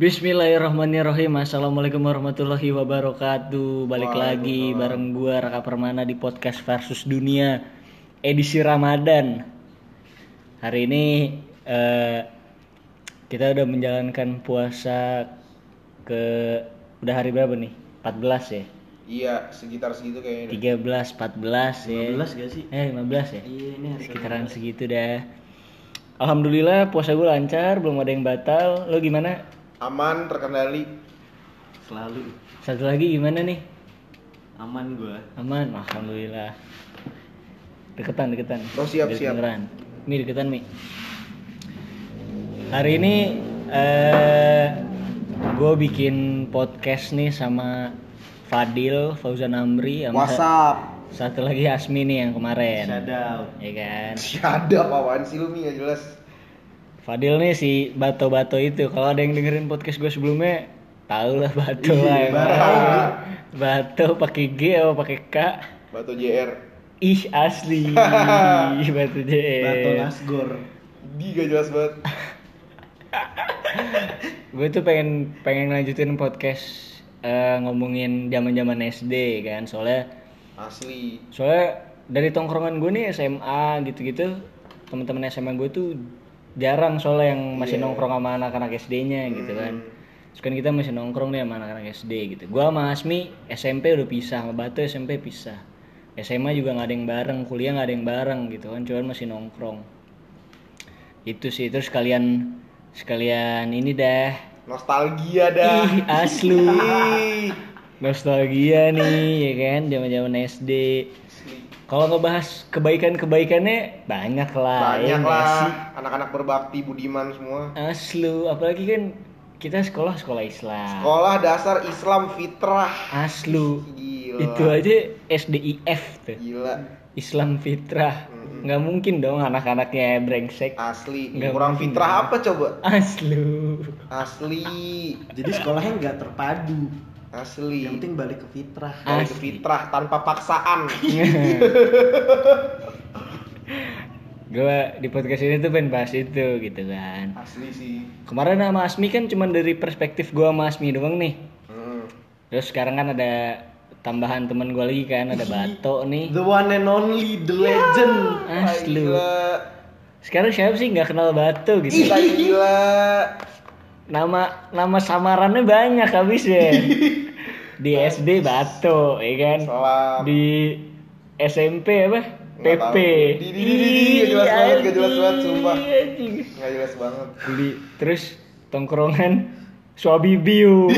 Bismillahirrahmanirrahim Assalamualaikum warahmatullahi wabarakatuh Balik lagi bareng gua Raka Permana di podcast versus dunia Edisi Ramadan Hari ini eh, Kita udah menjalankan puasa Ke Udah hari berapa nih? 14 ya? Iya, sekitar segitu kayaknya. 13, 14 ya 15 gak sih? Eh 15 ya? Iya ini hari Sekitaran segitu dah Alhamdulillah puasa gue lancar, belum ada yang batal. Lo gimana? Aman, terkendali. selalu Satu lagi gimana nih? aman gua. Aman, alhamdulillah. Deketan, deketan. Oh, siap, Biar siap. kedengeran. Mi deketan mi. Hari ini eh gue bikin podcast nih sama Fadil, Fauzan Amri, sama sa- WhatsApp. satu lagi Asmi nih yang kemarin. Out. Ya kan. Ada apaan sih lu Mi jelas. Fadil nih si bato-bato itu. Kalau ada yang dengerin podcast gue sebelumnya, tau lah bato lah. Ih, emang. parah. Bato pakai G atau pakai K? Batu JR. Ih asli. Batu J. Bato Nasgor. Di gak jelas banget. Gue tuh pengen pengen lanjutin podcast eh, ngomongin zaman-zaman SD kan. Soalnya Asli. soalnya dari tongkrongan gue nih SMA gitu-gitu teman-teman SMA gue tuh jarang soalnya yang masih Iya. nongkrong sama anak-anak SD-nya gitu kan. Terus kan kita masih nongkrong nih sama anak-anak SD gitu. Gue sama Asmi SMP udah pisah sama Batu SMP pisah. SMA juga nggak ada yang bareng kuliah nggak ada yang bareng gitu kan cuman masih nongkrong. Itu sih. Terus kalian sekalian ini dah. Nostalgia dah. ih asli. Nostalgia nih ya kan zaman-zaman SD. Kalau ngebahas kebaikan-kebaikannya banyak lah. ya Banyak sih? lah. Anak-anak berbakti, budiman semua. Aslu, apalagi kan kita sekolah sekolah Islam. Sekolah dasar Islam fitrah. Aslu. Gila. Itu aja SDIF tuh. Gila. Islam fitrah. Mm-mm. Nggak mungkin dong anak-anaknya brengsek. Asli. Nggak Kurang fitrah dong. apa coba? Aslu. Asli. Jadi sekolahnya nggak terpadu. Asli. Yang penting balik ke fitrah. Balik ke Asli. fitrah tanpa paksaan. Gue di podcast ini tuh pengen bahas itu gitu kan. Asli sih. Kemarin sama Asmi kan cuma dari perspektif gue sama Asmi doang nih. Hmm. Terus sekarang kan ada tambahan teman gue lagi kan, ada Bato nih. The one and only, the legend. Aslu. Gila. Sekarang siapa sih nggak kenal Batu gitu? Gila gila. Nama nama samarannya banyak habis ya. Di SD Batu, ya kan? Salam. Di SMP apa? PP. Di- di- di- di- jelas banget, nggak jelas banget, sumpah. Nggak jelas banget. Di terus tongkrongan Swabibiu.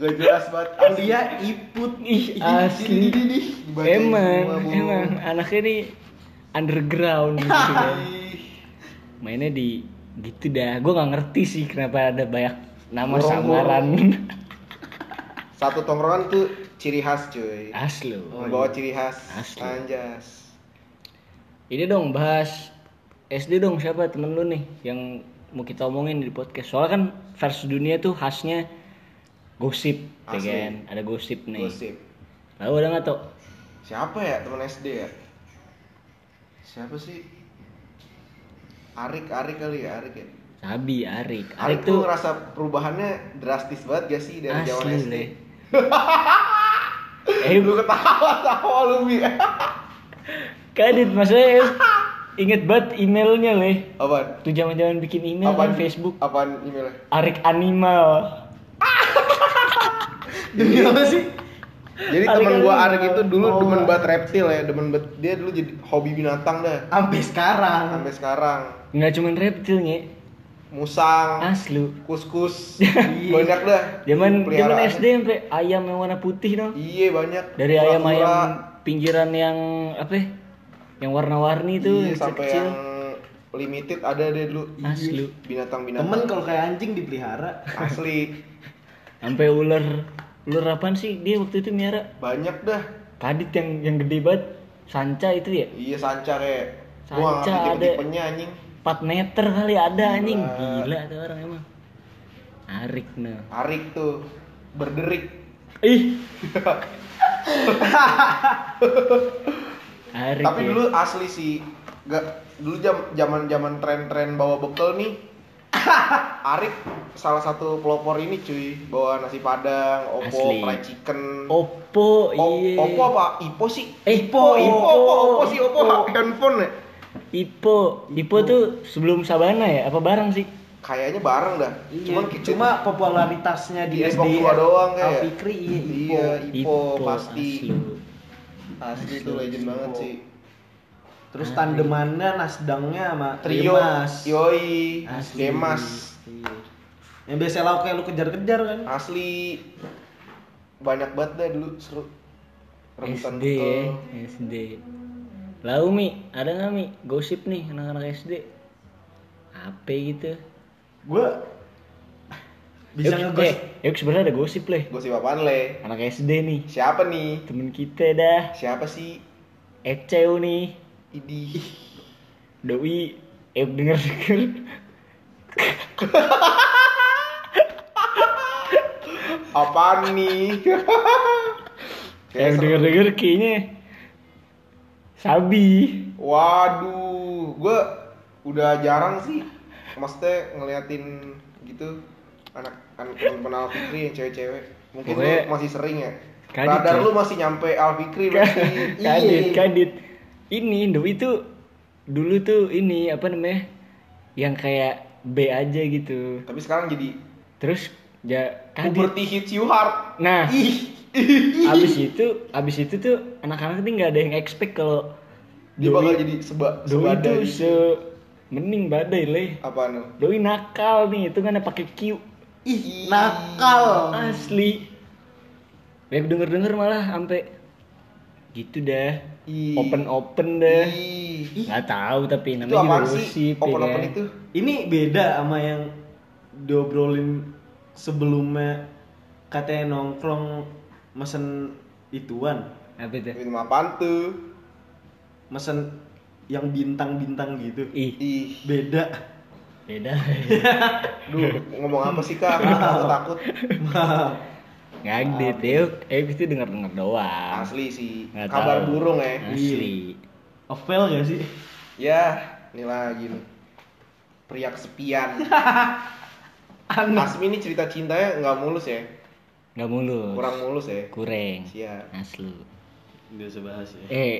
Gak jelas banget. Kuliah iput. Ih, Di- asli. Emang, emang anaknya nih underground gitu kan. Mainnya di gitu dah gue nggak ngerti sih kenapa ada banyak nama samaran Satu tongkrongan tuh ciri khas cuy. aslo Membawa ciri khas. Asli. Anjas. ini dong bahas SD dong siapa temen lu nih yang mau kita omongin di podcast soalnya kan versus dunia tuh khasnya gosip ya Asli. kan ada gosip nih Gosip. lalu ada nggak tuh Siapa ya teman SD ya? Siapa sih? Arik, Arik kali ya, Arik ya. Sabi Arik Arik Arik tuh ngerasa perubahannya drastis banget gak sih dari zaman asli SD? Eh Lu ketawa-tawa lu Bi. kadit maksudnya inget banget emailnya leh Apaan? tuh zaman zaman bikin email Apaan kan Facebook Apaan emailnya? Arik Animal Demi apa sih? Jadi Arik temen gua. Arik itu dulu Oh. demen banget reptil ya, demen banget dia dulu jadi hobi binatang dah Sampai sekarang. sampai sekarang. nggak cuman reptil nge Musang, aslu kus-kus, banyak dah. zaman zaman. SD sampai ayam yang warna putih dong Iya banyak. dari ayam ayam pinggiran yang apa ya? yang warna-warni tuh Iya yang sampai kecil yang limited ada deh dulu. aslu Binatang-binatang. Temen kalau kayak anjing dipelihara. asli sampai ular ular apaan sih dia waktu itu miara banyak dah. kadit yang yang gede banget sanca itu ya Iya sanca kayak Sanca ngerti ada. tipe-tipenya anjing. 4 meter kali ada anjing Gila. gila tuh orang emang Arik nah Arik tuh berderik. ih Arik Tapi ya. dulu asli sih gak dulu jam zaman zaman tren-tren bawa bekal nih Arif salah satu pelopor ini cuy bawa nasi padang, opo, Asli. fried chicken. Oppo, O- iya. Oppo apa? Ipo sih? Eh, Ipo, Ipo, Oppo. Oppo, Oppo sih, Oppo Oppo. handphone ya. Ipo, Ipo tuh sebelum Sabana ya? Apa bareng sih? Kayaknya bareng dah. Iya, Cuman cuma popularitasnya di Di SD Depok tua doang kayak. Alfikri iya Ipo. Iya, Ipo, pasti. asli. Asli itu legend banget sih. Terus tandemannya nasdangnya sama Trio, Demas. Yoi, Asli. Demas, Iya. Yang biasa lauk kayak lu kejar-kejar kan. asli banyak banget deh dulu seru. Rebutan SD ya. SD. Lalu Mi, ada nggak Mi gosip nih anak-anak SD? Apa gitu? Gua bisa Yuk, ngegos eh, yuk sebenarnya ada gosip leh. Gosip apaan le? Anak SD nih, Siapa nih? temen kita dah. Siapa sih? Eceu nih, Idi. Doi, yuk denger denger. Apaan nih? Yuk denger denger kayaknya Sabi. Waduh, gue udah jarang sih, maksudnya ngeliatin gitu anak anak teman Alfikri yang cewek-cewek. Mungkin lu Pokoknya- masih sering ya. Kadit, Radar cuy. lu masih nyampe Alfikri berarti. kadit, Iya. kadit. Ini Doi tuh dulu tuh ini apa namanya? Yang kayak B aja gitu. Tapi sekarang jadi Terus ya kadit. puberty hits you hard. Nah, Ih, abis itu abis itu tuh anak-anak ini nggak ada yang expect kalau dia bakal jadi seba Doi sebadai. tuh se mending badai leh. Apaan lu? Doi nakal nih, itu kan pakai Q ih nakal. asli. Web denger denger malah sampai gitu dah. Ih. Open open dah. Ih. Nggak tahu tapi Itu namanya juga gosip ya Open open kan. itu? Ini beda sama yang diobrolin sebelumnya katanya nongkrong mesen ituan, Apa itu? Minum apaan tuh? mesen yang bintang-bintang gitu. Ih, Ih, Beda. beda. duh, ngomong apa sih kak? Aku takut. Ngagdet, yuk, eh itu denger denger doang. Asli sih. Nggak Kabar tahu. burung ya. Asli. Ovel gak sih? Ya, ini lagi nih. Pria kesepian. Asmi ini cerita cintanya nggak mulus ya? Nggak mulus. Kurang mulus ya? Kurang. Siap. Asli. Gak usah bahas ya. Eh,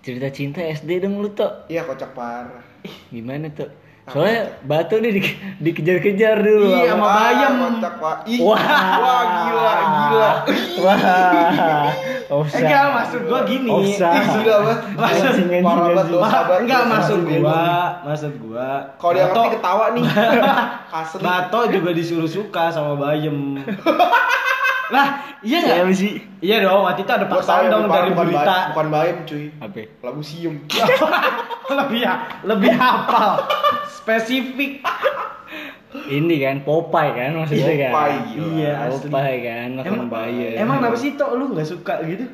cerita cinta SD dong lu tuh. Iya kocak parah. Gimana tuh? Soalnya batu nih di- dikejar-kejar dulu. Iya, sama sama- bayam. Ah, Kocak. Ih, Wah. wah gila gila. Wah. Eh Offside. enggak maksud gua gini. Offside. gila banget. Anjing, Parah banget dosa banget. enggak maksud gua, maksud gua. Kalau dia ngerti ketawa nih. Asli. Bato juga disuruh suka sama Bayem. lah, iya nggak? Siapa sih? Iya dong, waktu itu ada paksaan yang dong bukan- dari bukan berita. Bukan bayam cuy. Apa? Labu sium. lebih ya, lebih hafal. Spesifik. Ini kan Popeye kan maksudnya kan. Popeye. Iya, asli. Popeye kan makan Emang, bayam. emang kenapa sih Tok lu nggak suka gitu?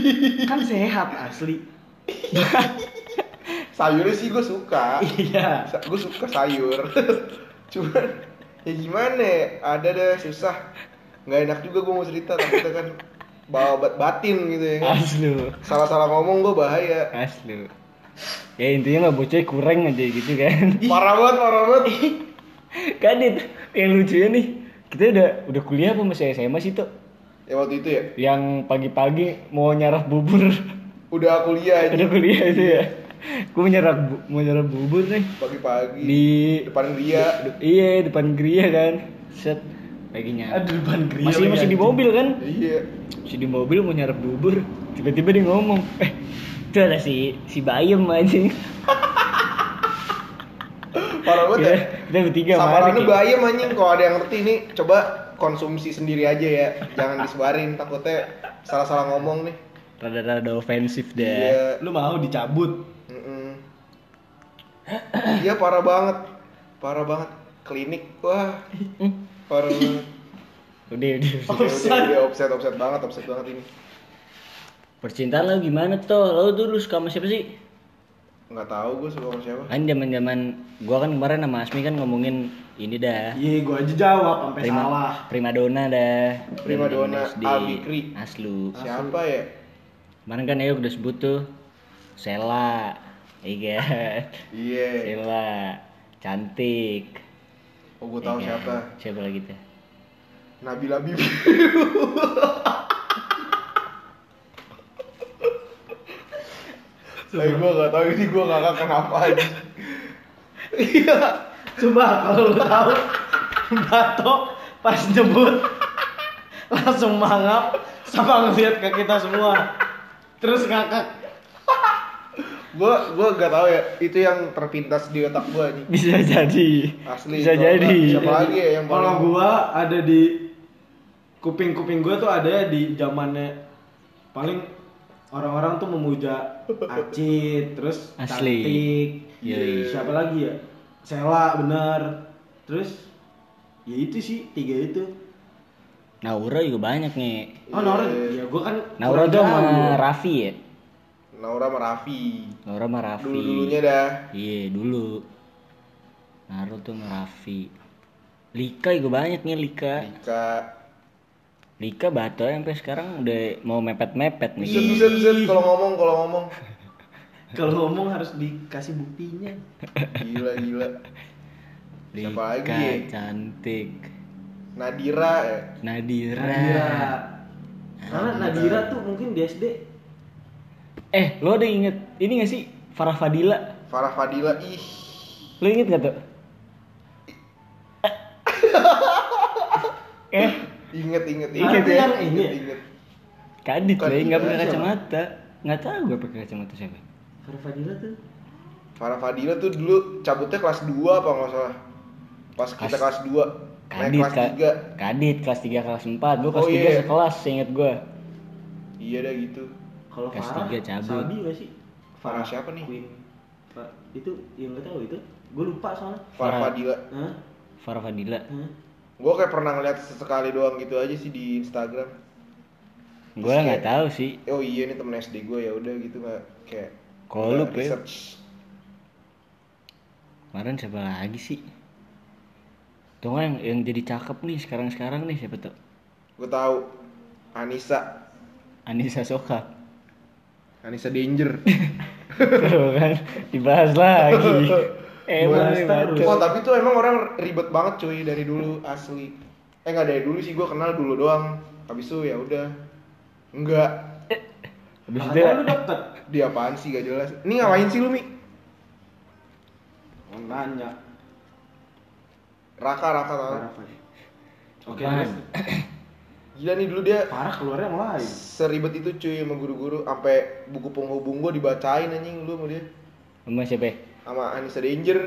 kan sehat asli. Sayurnya sih gue suka. Iya. gue suka sayur cuman ya gimana ya ada deh susah nggak enak juga gue mau cerita takutnya kan bawa obat batin gitu ya kan Aslu. salah-salah ngomong gue bahaya Aslu. Ya intinya mah bocah kurang aja gitu kan. parah banget parah banget Kadit, yang lucunya nih, kita udah udah kuliah apa masih SMA sih tuh? ya waktu itu ya Yang pagi-pagi mau nyarap bubur, udah kuliah udah aja kuliah itu ya. Gue mau nyarap bu- mau nyarap bubur nih pagi-pagi di depan de- iya depan geria kan. Set lagi nyarap. Aduh ban grill. Masih masih di mobil kan? iya Masih di mobil mau nyarap bubur. Tiba-tiba dia ngomong, "Eh, itu ada si si Bayem anjing." parah banget ya Kita, bertiga samarannya Marik ya. bayam anjing kalau ada yang ngerti nih coba konsumsi sendiri aja ya jangan disebarin takutnya salah-salah ngomong nih Rada-rada ofensif dah. iya Lu mau dicabut. Mm-mm. Iya parah banget, parah banget. Klinik, wah, Parah banget. Udah, udah. Udah, udah, udah offset, offset banget, offset banget ini. Percintaan lo gimana tuh? Lo dulu suka sama siapa sih? Nggak tahu gue suka sama siapa. Kan zaman-zaman gua kan kemarin sama Asmi kan ngomongin ini dah. Iya, gua aja jawab sampai Prima, salah. prima donna dah. Prima donna SD. Al-Bikri. Aslu. Siapa ya? Kemarin kan Ayo udah sebut tuh. Sela. Iya. Iya. Sela. Cantik. Oh, gue tahu Ya kan? siapa. Siapa lagi tuh? Nabila Bibi. Tapi gue gak tahu ini gue gak kenapa aja. Iya. Coba kalau lu tahu Bato pas nyebut langsung mangap sama ngeliat ke kita semua. Terus ngakak. Gue gue gak tahu ya. Itu yang terpintas di otak gue nih. Bisa jadi. Asli. Bisa jadi. Siapa lagi ya yang Kalau paling- gua ada di kuping-kuping gua tuh ada di zamannya paling orang-orang tuh memuja Acit, terus Asli. cantik. Iya, iya. Siapa lagi ya? Sela bener. Terus ya itu sih tiga itu. Naura juga banyak nih. Oh Nora, ya gua kan Naura tuh sama. Raffi ya. Naura sama Raffi. Naura sama Raffi. Dulu dulunya dah. Iya dulu. Naruto tuh sama Raffi. Lika juga banyak nih Lika. Dika. Lika bato sampai sekarang udah mau mepet-mepet nih. Bisa bisa bisa kalau ngomong kalau ngomong. Kalau ngomong harus dikasih buktinya. Gila gila. Lika Siapa lagi ya? cantik. Nadira ya. Nadira. Nadira. Karena Nadira tuh mungkin di SD Eh, lo udah inget ini gak sih Farah Fadila? Farah Fadila ih. Lo inget gak tuh? eh, Inget inget Inget inget ya? inget Ini ya? inget. Kadit lah, nggak pakai kacamata. Nggak tahu gue pakai kacamata siapa. Farah Fadila tuh Farah Fadila tuh dulu cabutnya kelas 2 apa nggak salah. Pas kita kelas 2 naik Kadit, kelas Kak. 3. Kadit kelas 3 kelas 4. Gue kelas Oh, 3 iya. sekelas, inget gue. Iya dah gitu. Kalau Farah cabut. Sabi gak sih? Farah siapa nih? Queen. Fa- itu yang gak tahu itu. Gue lupa soalnya. Farah. Fadila. Hah? Farah Fadila. Hah? Gue kayak pernah ngeliat sesekali doang gitu aja sih di Instagram. Gue nggak kayak- tahu sih. Oh iya ini temen SD gue ya udah gitu nggak kayak. Nggak ya. research. Kemarin siapa lagi sih? Tuh nggak yang, yang jadi cakep nih sekarang-sekarang nih siapa tuh? Gue tahu Anissa. Anissa Soka. Anissa Danger. Tuh kan dibahas lagi. Emang. Oh tapi tuh emang orang ribet banget cuy dari dulu asli. Eh nggak dari dulu sih gue kenal dulu doang. Habis itu ya udah. Enggak. Habis itu lu. Dia apaan sih gak jelas. Ini ngapain sih lu Mi? Oh, nanya. Raka Raka tau. Oke? Gila nih dulu dia Farah keluarnya mulai. seribet itu cuy sama guru-guru sampai buku penghubung gue dibacain anjing lu sama dia sama siapa? sama Anissa Danger.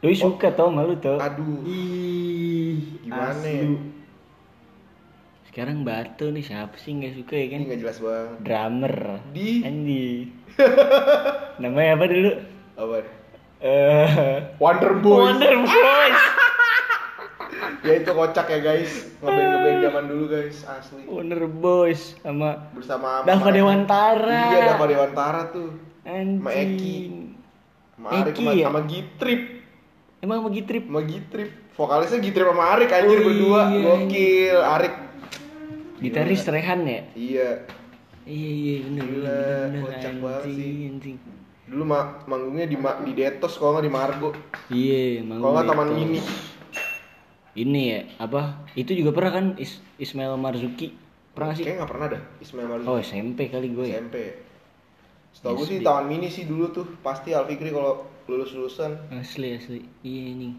Lu suka tau malu tau. Aduh. Ih, Gimana asli. ya? Sekarang batu nih siapa sih nggak suka ya kan? Ini gak jelas banget. Drummer. Di Andi. Namanya apa dulu? apa? Eh, Wonder Boys. Wonder Boys. Ya itu kocak ya guys. Ngeband ngeband zaman dulu guys asli. Wonder Boys sama Bersama Dava Dewantara. Iya Dava Dewantara tuh. Anjing. Sama Eki. Sama Arik Eki sama, ya? sama Gitrip. Emang sama Gitrip? Sama Gitrip. Vokalisnya Gitrip sama Arik anjir Oh, berdua. iya, Gokil. Arik. Gitaris Rehan ya? Iya. Iya iya bener Gila, bener kocak banget sih. anjing. Dulu ma manggungnya di ma di Detos kalau nggak di Margo. Iya, emang Kalau nggak Taman. Mini. Ini ya, apa? Itu juga pernah kan Is- Ismail Marzuki? Pernah sih? Kayaknya nggak pernah dah Ismail Marzuki. Oh, SMP kali gue ya. SMP. Setahu gue sih. Taman Mini sih dulu tuh pasti Alfikri kalau lulus lulusan. Asli asli. Iya nih.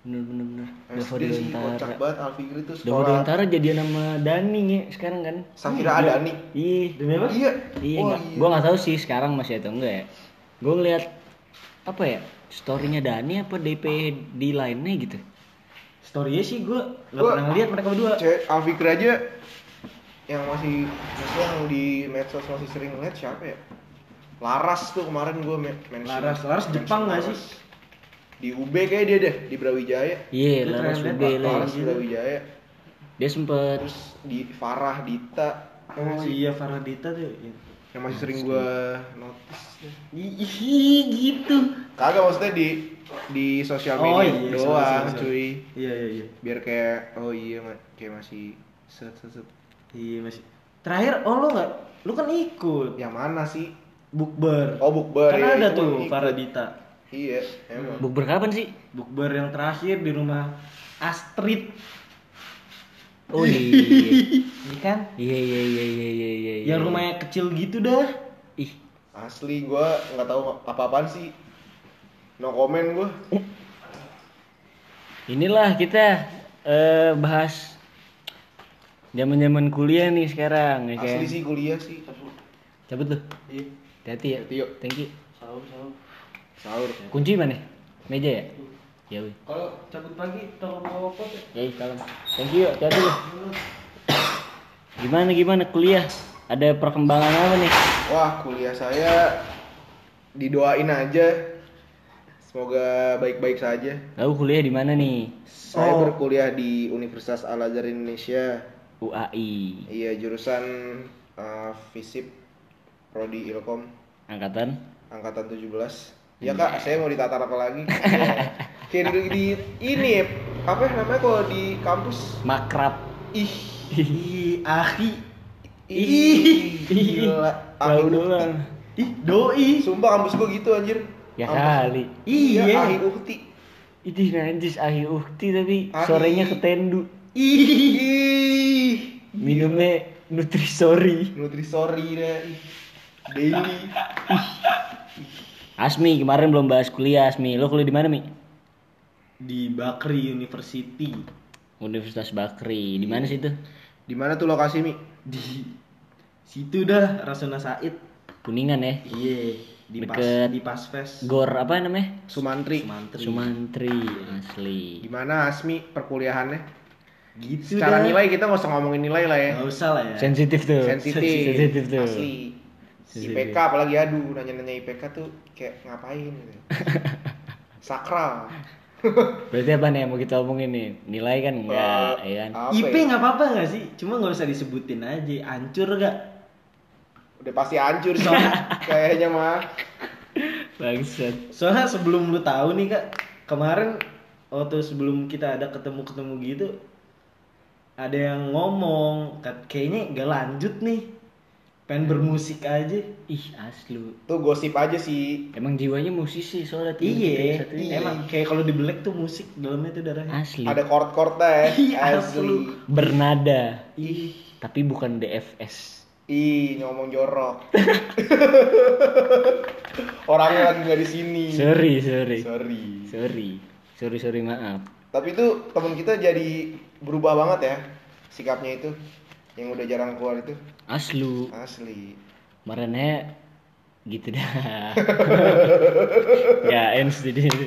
Bener bener bener. Dava SD sih kocak Dewantara. banget Alfikri tuh Dava sekolah. Dewantara jadian sama Dani ya sekarang kan? Sakira ada nih. Iya. Demi apa? Iya. Iya, Oh, nggak. Gua nggak tahu sih sekarang masih atau enggak ya. Gue ngeliat apa ya? Storynya Dani apa DP di lainnya gitu. Story-nya sih gue nggak Gua- pernah ngeliat mereka berdua. Cewek Alfikri aja yang masih maksudnya yang di medsos masih sering ngeliat siapa ya? Laras tuh kemarin gue mention. Laras- Laras mention Jepang nggak sih? Di UB kayak dia deh, di Brawijaya. Iya, Dia Laras UB lah. Laras di Brawijaya. Dia sempet Terus di Farah Dita. Oh iya Faradita tuh. Yang masih sering gue notice. Ih gitu. Kagak maksudnya di di sosial Oh, media iya, doang sorry. cuy. Iya iya iya. Biar kayak oh iya ma- kayak masih set set set. Iya masih. Terakhir oh lu nggak? Lu kan ikut Yang mana sih? bukber. Oh bukber Kan ya, ada tuh. Faradita. Iya, emang. Bukber kapan sih? Bukber yang terakhir di rumah Astrid. Oh iya. Ini kan Iya iya iya iya iya iya. yang rumahnya kecil gitu dah. Ih, Asli gua nggak tahu apa-apaan sih. No comment gua. inilah kita eh bahas zaman-zaman kuliah nih sekarang ya kan. Asli sih kuliah sih. Cabut lu. Iya. Hati-hati ya. Hati yuk. Thank you. Sahur sahur. Sahur. Kunci mana? Meja ya? Ya wih. Kalau cabut pagi tolong bawa pot ya. Ya, salam. Thank you. Hati-hati. Gimana gimana kuliah? Ada perkembangan apa nih? Wah, kuliah saya didoain aja. Semoga baik-baik saja. Lalu kuliah di mana nih? Saya Oh. berkuliah di Universitas Al Azhar Indonesia. UAI. Iya, jurusan uh, FISIP Prodi Ilkom Angkatan angkatan 17. Ya Kak, saya mau ditatar apa lagi? Kayak di, di ini ya, apa namanya kalau di kampus? Makrab. Ih, Ih, ahi. ih, gila. Ahi doang. Ih, doi. Sumpah kampus gua gitu anjir. Ya kali. Iya, Iya. Ahi Uhti. Itu najis ahi ukti tapi Ahi. sorenya ketendu. Ih, Minumnya Nutrisori. Nutrisori deh. Daily. Asmi kemarin belum bahas kuliah Asmi. Lo kuliah di mana Mi? Di Bakri University. Universitas Bakri. Di mana sih itu? Di mana tuh lokasi, Mi? Di situ dah Rasuna Said. Kuningan ya. Iya, di pas Deket. di Paspes. Gor apa namanya? Sumantri. Sumantri. Sumantri asli. Gimana Asmi perkuliahannya? Gitu Secara dah. nilai kita nggak usah ngomongin nilai lah ya. Nggak usah lah ya. Sensitif tuh. Sensitif. Sensitif tuh. Asli. Sensitif. IPK apalagi aduh nanya-nanya IPK tuh kayak ngapain gitu. Sakral. Berarti apa nih yang mau kita omongin nih? Nilai kan enggak, Eh, ya kan? IP ya? nggak apa-apa nggak sih? Cuma nggak usah disebutin aja. Hancur gak? Udah pasti hancur sih kayaknya mah. Bangsat. Soalnya sebelum lu tahu nih kak, kemarin waktu sebelum kita ada ketemu-ketemu gitu, ada yang ngomong, kat- kayaknya gak lanjut nih, pengen bermusik aja. Ih, aslu. Tuh gosip aja sih. Emang jiwanya musisi soalnya Iya, ini. emang kayak kalau di black tuh musik dalamnya tuh darahnya. asli. Ada chord-chordnya Iya, ya. asli. Asli. Bernada, Ih, tapi bukan DFS. Ih, ngomong jorok. Orangnya lagi nggak di sini. Sorry, sorry. Sorry. Sorry. Sorry, sorry, maaf. Tapi itu temen kita jadi berubah banget ya sikapnya itu yang udah jarang keluar itu Aslu. asli. Kemarinnya gitu dah. ya, ends di sini.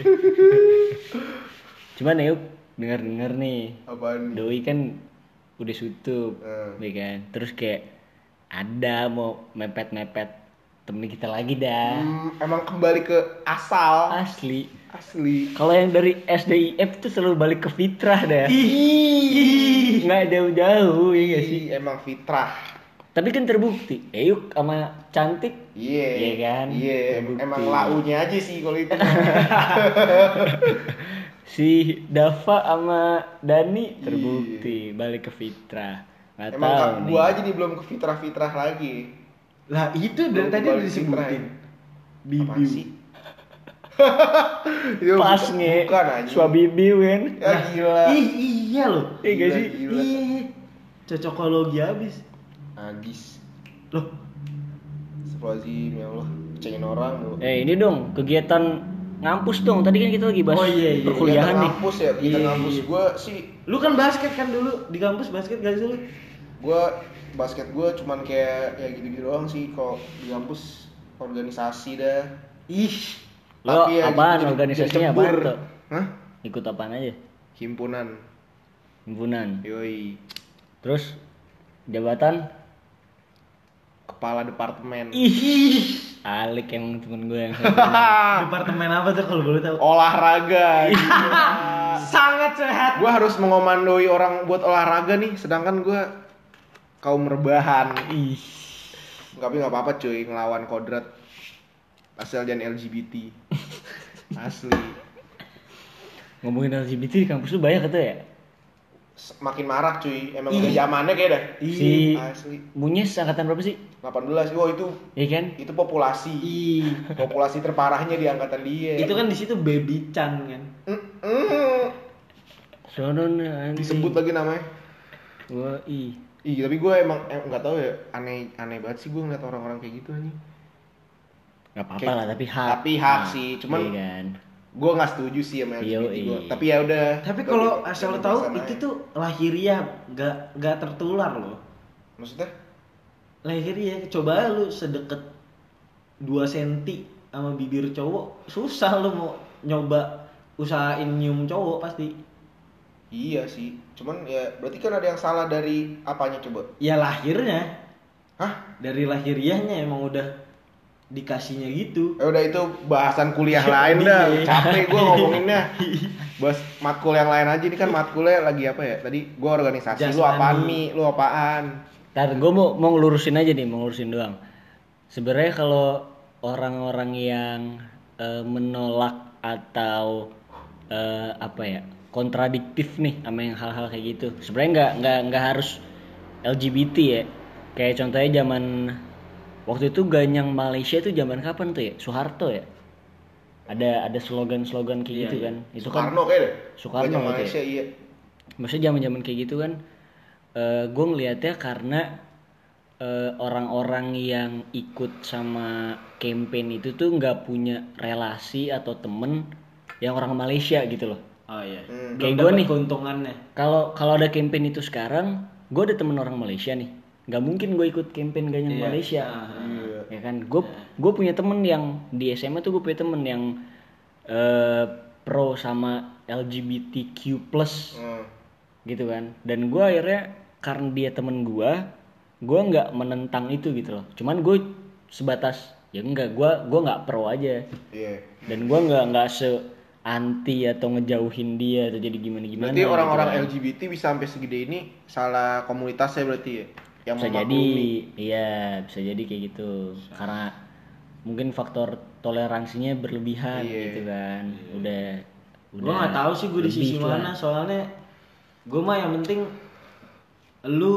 Cuman ya dengar-dengar nih, Apaan? nih? doi kan udah sutup, Hmm. ya kan. Terus kayak ada mau mepet-mepet temen kita lagi dah. Hmm, emang kembali ke asal Asli. asli. Kalau yang dari SDIF tuh selalu balik ke fitrah dah. ih, Nggak jauh-jauh ya gak sih? Ih, emang fitrah. Tapi kan terbukti. Eyuk sama cantik. Iya. Iya kan? Iya. Terbukti. Emang launya aja sih kalau itu. Si Dava sama Dani terbukti balik ke fitrah. Nggak emang tahu gua aja nih belum ke fitrah-fitrah lagi. Lah itu dari tadi udah disebutin. ya. Bibiu. Pas nge. Bukan aja. Suabibi kan. Ya gila. Ih, iya loh. Iya gak sih? gila. Ih, cocokologi habis. Agis. Loh, Astagfirullahaladzim ya Allah. Cengin orang mulu. Eh ini dong kegiatan ngampus dong. Tadi kan kita lagi bahas Oh, iya, iya. perkuliahan nih. kampus ya, kita Iya, ngampus iya. gue sih, lu kan basket kan dulu di kampus basket gak sih lu? gue basket gue cuman kayak ya gitu-gitu doang sih kalau di kampus organisasi dah. Ih, Lo Tapi ya apaan jadi- organisasinya jadi apaan tuh? Hah? Ikut apaan aja? Himpunan. Himpunan. Yoi. Terus jabatan? Kepala departemen. Ih, Alik emang temen gue yang departemen apa tuh kalau boleh tahu? Olahraga. Sangat sehat. gue harus mengomandoi orang buat olahraga nih, sedangkan gue kaum rebahan. Ih. Tapi nggak apa-apa cuy, ngelawan kodrat asal jangan LGBT. Asli. Ngomongin LGBT di kampus lu banyak kata ya? Makin marak cuy, emang Ih. udah zamannya kayak dah. Si Asli. Munyes angkatan berapa sih? 18. Oh itu Iya kan? itu populasi. Ih, Populasi terparahnya di angkatan dia. itu kan di situ baby Chan kan. Mm, mm. Sono anjing. disebut lagi namanya. Gua i. Iya, tapi gue emang em, nggak tahu ya aneh aneh banget sih gue ngeliat orang-orang kayak gitu nih. Gak apa-apa lah, tapi hak. tapi hak Nah, sih, cuman- Iya kan. Gue nggak setuju sih sama LGBT Yoi. gue. Tapi ya udah. Tapi kalau asal lo tahu itu aja. tuh lahiriah gak gak tertular loh. Maksudnya? Lahiriah coba lu sedekat 2 cm sama bibir cowok susah lu mau nyoba usahain nyium cowok pasti. Iya sih. Cuman ya berarti kan ada yang salah dari apanya coba? Ya lahirnya Hah? dari lahiriahnya emang udah dikasihnya gitu. Ya udah itu bahasan kuliah lain dah. Iya. Capek gue ngomonginnya. Bahas matkul yang lain aja ini kan matkulnya lagi apa ya? Tadi gue organisasi. Lu Jasmani. apaan nih? Lu apaan? Ntar gue mau mau ngelurusin aja nih, mau ngelurusin doang. Sebenarnya kalau orang-orang yang eh, menolak atau eh, apa ya kontradiktif nih sama yang hal-hal kayak gitu. Sebenarnya nggak nggak nggak harus LGBT ya. Kayak contohnya zaman waktu itu ganyang Malaysia itu zaman kapan tuh ya? Soeharto ya. Ada ada slogan-slogan kayak Iya, gitu iya. kan. Itu kan Soekarno kayak deh. Soekarno gitu ya? Malaysia iya. maksudnya zaman zaman kayak gitu kan eh gue ngelihatnya karena eh, orang-orang yang ikut sama campaign itu tuh nggak punya relasi atau temen yang orang Malaysia gitu loh Oh iya. Hmm. Kayak dapet nih. keuntungannya. kalau kalau ada campaign itu sekarang gue ada temen orang Malaysia nih nggak mungkin gue ikut campaign ganyang Iya. Malaysia Ah, ah. Iya. ya kan gue gue punya temen yang di SMA tuh gue punya temen yang eh, pro sama LGBTQ plus Hmm. gitu kan dan gue akhirnya karena dia temen gue gue nggak menentang itu gitu loh cuman gue sebatas ya enggak gue gua nggak pro aja Iya. dan gue nggak nggak se anti atau ngejauhin dia atau jadi gimana gimana Berarti orang-orang gitu kan. LGBT bisa sampai segede ini salah komunitasnya berarti ya? Yang bisa jadi iya bisa jadi kayak gitu karena mungkin faktor toleransinya berlebihan Iya. gitu kan udah udah Gue nggak tahu sih gue di sisi lebih lah. mana soalnya gue mah yang penting lu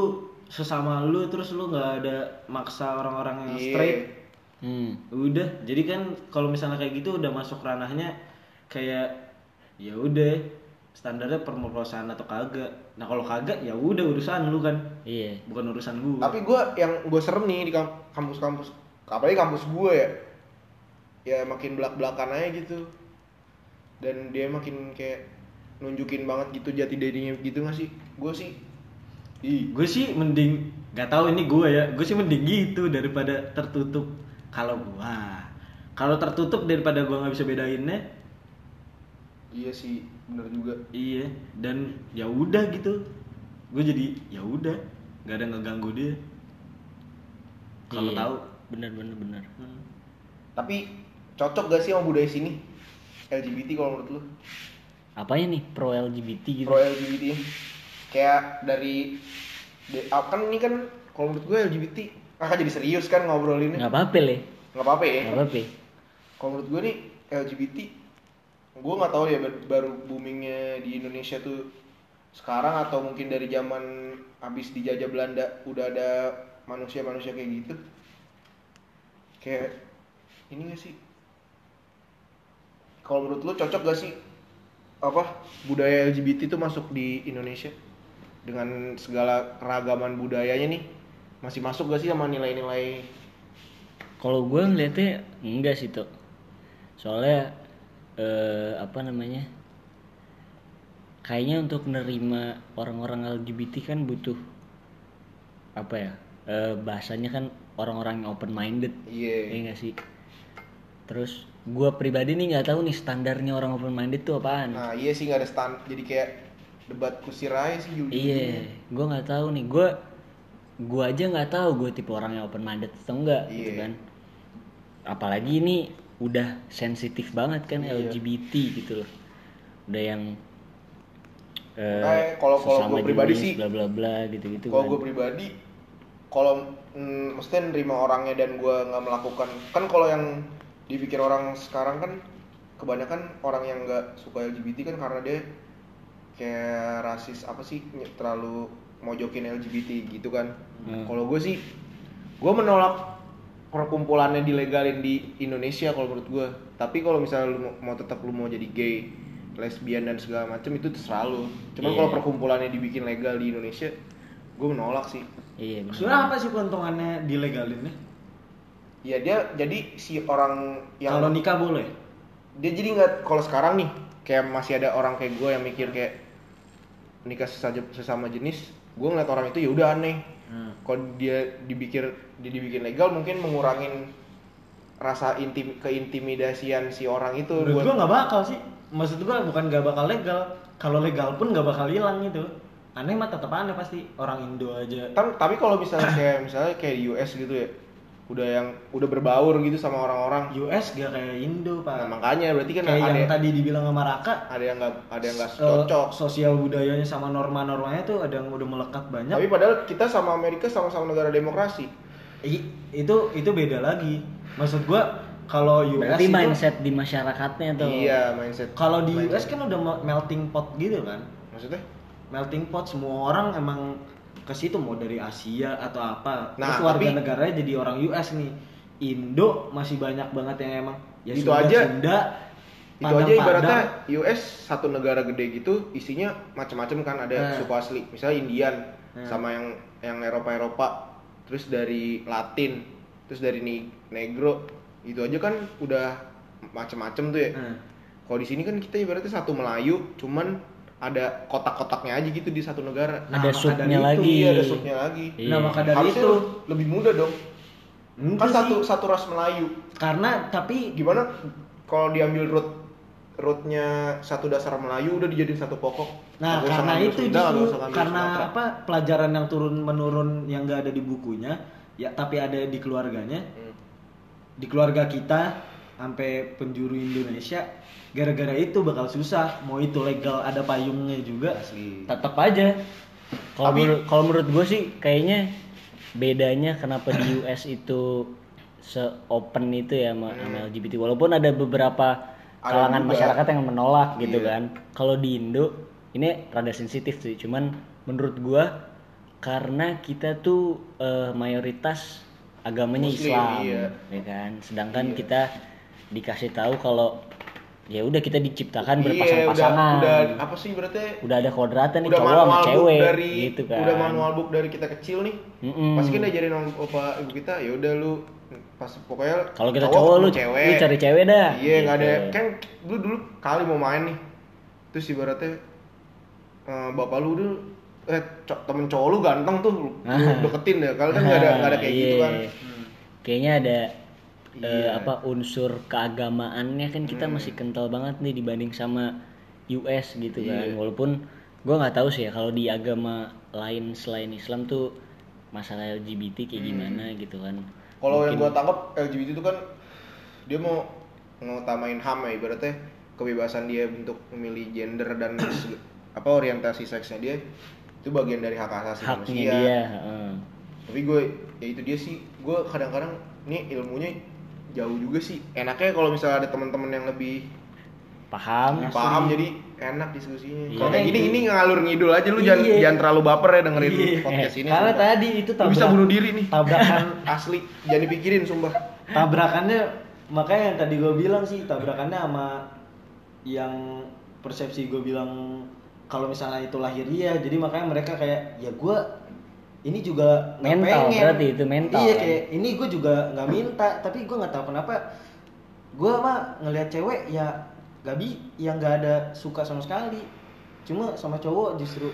sesama lu terus lu nggak ada maksa orang-orang yang Iya. straight hmm. udah jadi kan kalau misalnya kayak gitu udah masuk ranahnya kayak ya udah standarnya permerkosaan atau kagak. Nah kalau kagak ya udah urusan lu kan. Iya. Bukan urusan gue Tapi gue yang gue serem nih di kam- kampus-kampus, apalagi kampus gue ya, ya makin belak-belakan aja gitu. Dan dia makin kayak nunjukin banget gitu jati dirinya gitu gak sih? Gue sih, ih, gue sih mending nggak tahu ini gue ya. Gue sih mending gitu daripada tertutup. Kalau gua kalau tertutup daripada gua nggak bisa bedainnya iya sih, bener juga. iya dan ya udah gitu gue jadi ya udah nggak ada ngeganggu dia kalau Iya. tahu bener bener bener hmm. Tapi cocok gak sih sama budaya sini? LGBT kalau menurut lu? apanya nih pro LGBT gitu Pro LGBT ya? Kayak dari, de- ah, kan ini kan kalau menurut gue LGBT, ah kan jadi serius kan ngobrolinnya. nggak apa-apa le Nggak apa-apa ya? nggak apa-apa kalau menurut gue nih LGBT gue nggak tahu ya bar- baru boomingnya di Indonesia tuh sekarang atau mungkin dari zaman habis dijajah Belanda udah ada manusia-manusia kayak gitu. Kayak ini gak sih? Kalau menurut lu cocok gak sih? Apa budaya LGBT itu masuk di Indonesia? Dengan segala keragaman budayanya nih masih masuk gak sih sama nilai-nilai? Kalau gue ngeliatnya enggak sih tuh soalnya eh, apa namanya kayaknya untuk menerima orang-orang LGBT kan butuh apa ya eh, bahasanya kan orang-orang yang open minded iya. Iya gak sih? Terus gue pribadi nih nggak tahu nih standarnya orang open minded tuh apaan. Nah iya sih nggak ada stand, jadi kayak debat kusir aja sih jujur. iya gue nggak tahu nih. Gue gue aja nggak tahu gue tipe orang yang open minded atau enggak gitu Iya. kan. Apalagi ini udah sensitif banget kan Iya. LGBT gitu loh udah yang eh, kalau- kalau gua pribadi jenis, sih, bla bla bla gitu gitu Kalau kan gue pribadi, kalau mm, maksudnya nerima orangnya dan gue nggak melakukan, kan kalau yang dipikir orang sekarang kan kebanyakan orang yang nggak suka LGBT kan karena dia kayak rasis apa sih terlalu mojokin LGBT gitu kan. Hmm. Kalau gue sih gue menolak perkumpulannya dilegalin di Indonesia kalau menurut gue tapi kalau misalnya lu mau, tetap lu mau jadi gay lesbian dan segala macam itu terserah lu cuman Iya. kalau perkumpulannya dibikin legal di Indonesia gue menolak sih iya benar. Sebenarnya apa sih keuntungannya dilegalinnya? ya dia jadi si orang yang Kalau nikah boleh. dia jadi nggak kalau sekarang nih kayak masih ada orang kayak gue yang mikir kayak nikah sesama, sesama jenis gue ngeliat orang itu ya udah aneh Hmm. kalau dia dipikir dia dibikin legal mungkin mengurangin rasa intim keintimidasian si orang itu Menurut buat gua nggak bakal sih. Maksud gua bukan nggak bakal legal. Kalau legal pun nggak bakal hilang itu. Aneh mah tetap aneh pasti. Orang Indo aja. Tam- tapi kalau misalnya kayak misalnya kayak di US gitu ya udah yang udah berbaur gitu sama orang-orang US gak kayak Indo pak. nah makanya berarti kan kayak ada yang tadi dibilang sama Raka. ada yang nggak ada yang nggak cocok sosial budayanya sama norma-normanya tuh ada yang udah melekat banyak. tapi padahal kita sama Amerika sama-sama negara demokrasi I- itu itu beda lagi. Maksud gua kalau US berarti itu mindset di masyarakatnya tuh iya mindset kalau di mindset. US kan udah me- melting pot gitu kan. maksudnya Melting pot semua orang emang ke situ mau dari Asia atau apa. Nah, Terus warga tapi- negaranya jadi orang US nih. Indo masih banyak banget yang emang ya Itu Sunda, aja. Sunda, itu aja ibaratnya US satu negara gede gitu isinya macam-macam kan ada Nah. suku asli misalnya Indian Nah. sama yang yang Eropa Eropa terus dari Latin terus dari ni Negro itu aja kan udah macam-macam tuh ya Nah, kalau di sini kan kita ibaratnya satu Melayu cuman ada kotak-kotaknya aja gitu di satu negara Nah, ada subnya itu, lagi iya ada subnya lagi Iya. Nah, maka dari harusnya itu lebih mudah dong enggak kan sih. satu satu ras Melayu karena tapi gimana kalau diambil root rootnya satu dasar Melayu udah dijadiin satu pokok Nah, usah karena itu Sunda, justru karena Sumatera. apa pelajaran yang turun menurun yang nggak ada di bukunya, ya tapi ada di keluarganya, Hmm. di keluarga kita sampai penjuru Indonesia, gara-gara itu bakal susah. Mau itu legal ada payungnya juga. asli tetap aja kalau Tapi- menurut kalau menurut gue sih kayaknya bedanya kenapa di US itu se open itu ya sama, sama LGBT walaupun ada beberapa Ada kalangan juga. masyarakat yang menolak gitu Iya. kan kalau di Indo ini rada sensitif sih cuman menurut gua karena kita tuh eh, mayoritas agamanya Muslim, Islam iya. ya kan sedangkan Iya. kita dikasih tahu kalau ya udah kita diciptakan iya udah berpasang-pasangan udah apa sih berarti udah ada kodratnya nih udah cowok sama cewek dari gitu kan udah manual book dari kita kecil nih Mm-mm. pasti kan diajarin sama bapak ibu kita ya udah lu pas pokoknya kalau kita cowok cowok lu cewek lu cari cewek dah iya nggak ada Gitu. kan lu dulu kali mau main nih terus ibaratnya eh, bapak lu dulu eh co- temen cowok lu ganteng tuh lu, Ah. deketin ya kalau kan nggak ada nggak ada kayak gitu Iya. kan kayaknya ada eh, Iya. apa unsur keagamaannya kan kita Hmm. masih kental banget nih dibanding sama US gitu kan Iya. walaupun gua nggak tahu sih ya kalau di agama lain selain Islam tuh masalah LGBT kayak Hmm. gimana gitu kan Kalau yang gua tangkap LGBT itu kan dia mau ngutamain HAM ya ibaratnya kebebasan dia untuk memilih gender dan apa orientasi seksnya dia itu bagian dari hak asasi haknya manusia. dia heeh. Tapi gue ya itu dia sih gue kadang-kadang nih ilmunya jauh juga sih. Enaknya kalau misalnya ada teman-teman yang lebih paham Asli. paham jadi enak diskusinya. Iya. Kalau kayak gini ini ngalur ngidul aja lu jangan Iya. jangan terlalu baper ya dengerin Iya. podcast ini. Karena sumpah. tadi itu Lu bisa tabrak- bunuh diri nih. tabrakan Asli, jangan dipikirin sumpah. tabrakannya makanya yang tadi gue bilang sih tabrakannya sama yang persepsi gue bilang kalau misalnya itu lahiriah jadi makanya mereka kayak ya gue ini juga Mental, pengen. berarti itu mental, iya kan? kayak ini gue juga nggak minta tapi gue nggak tahu kenapa gue mah ngelihat cewek ya gak bi yang nggak ada suka sama sekali cuma sama cowok justru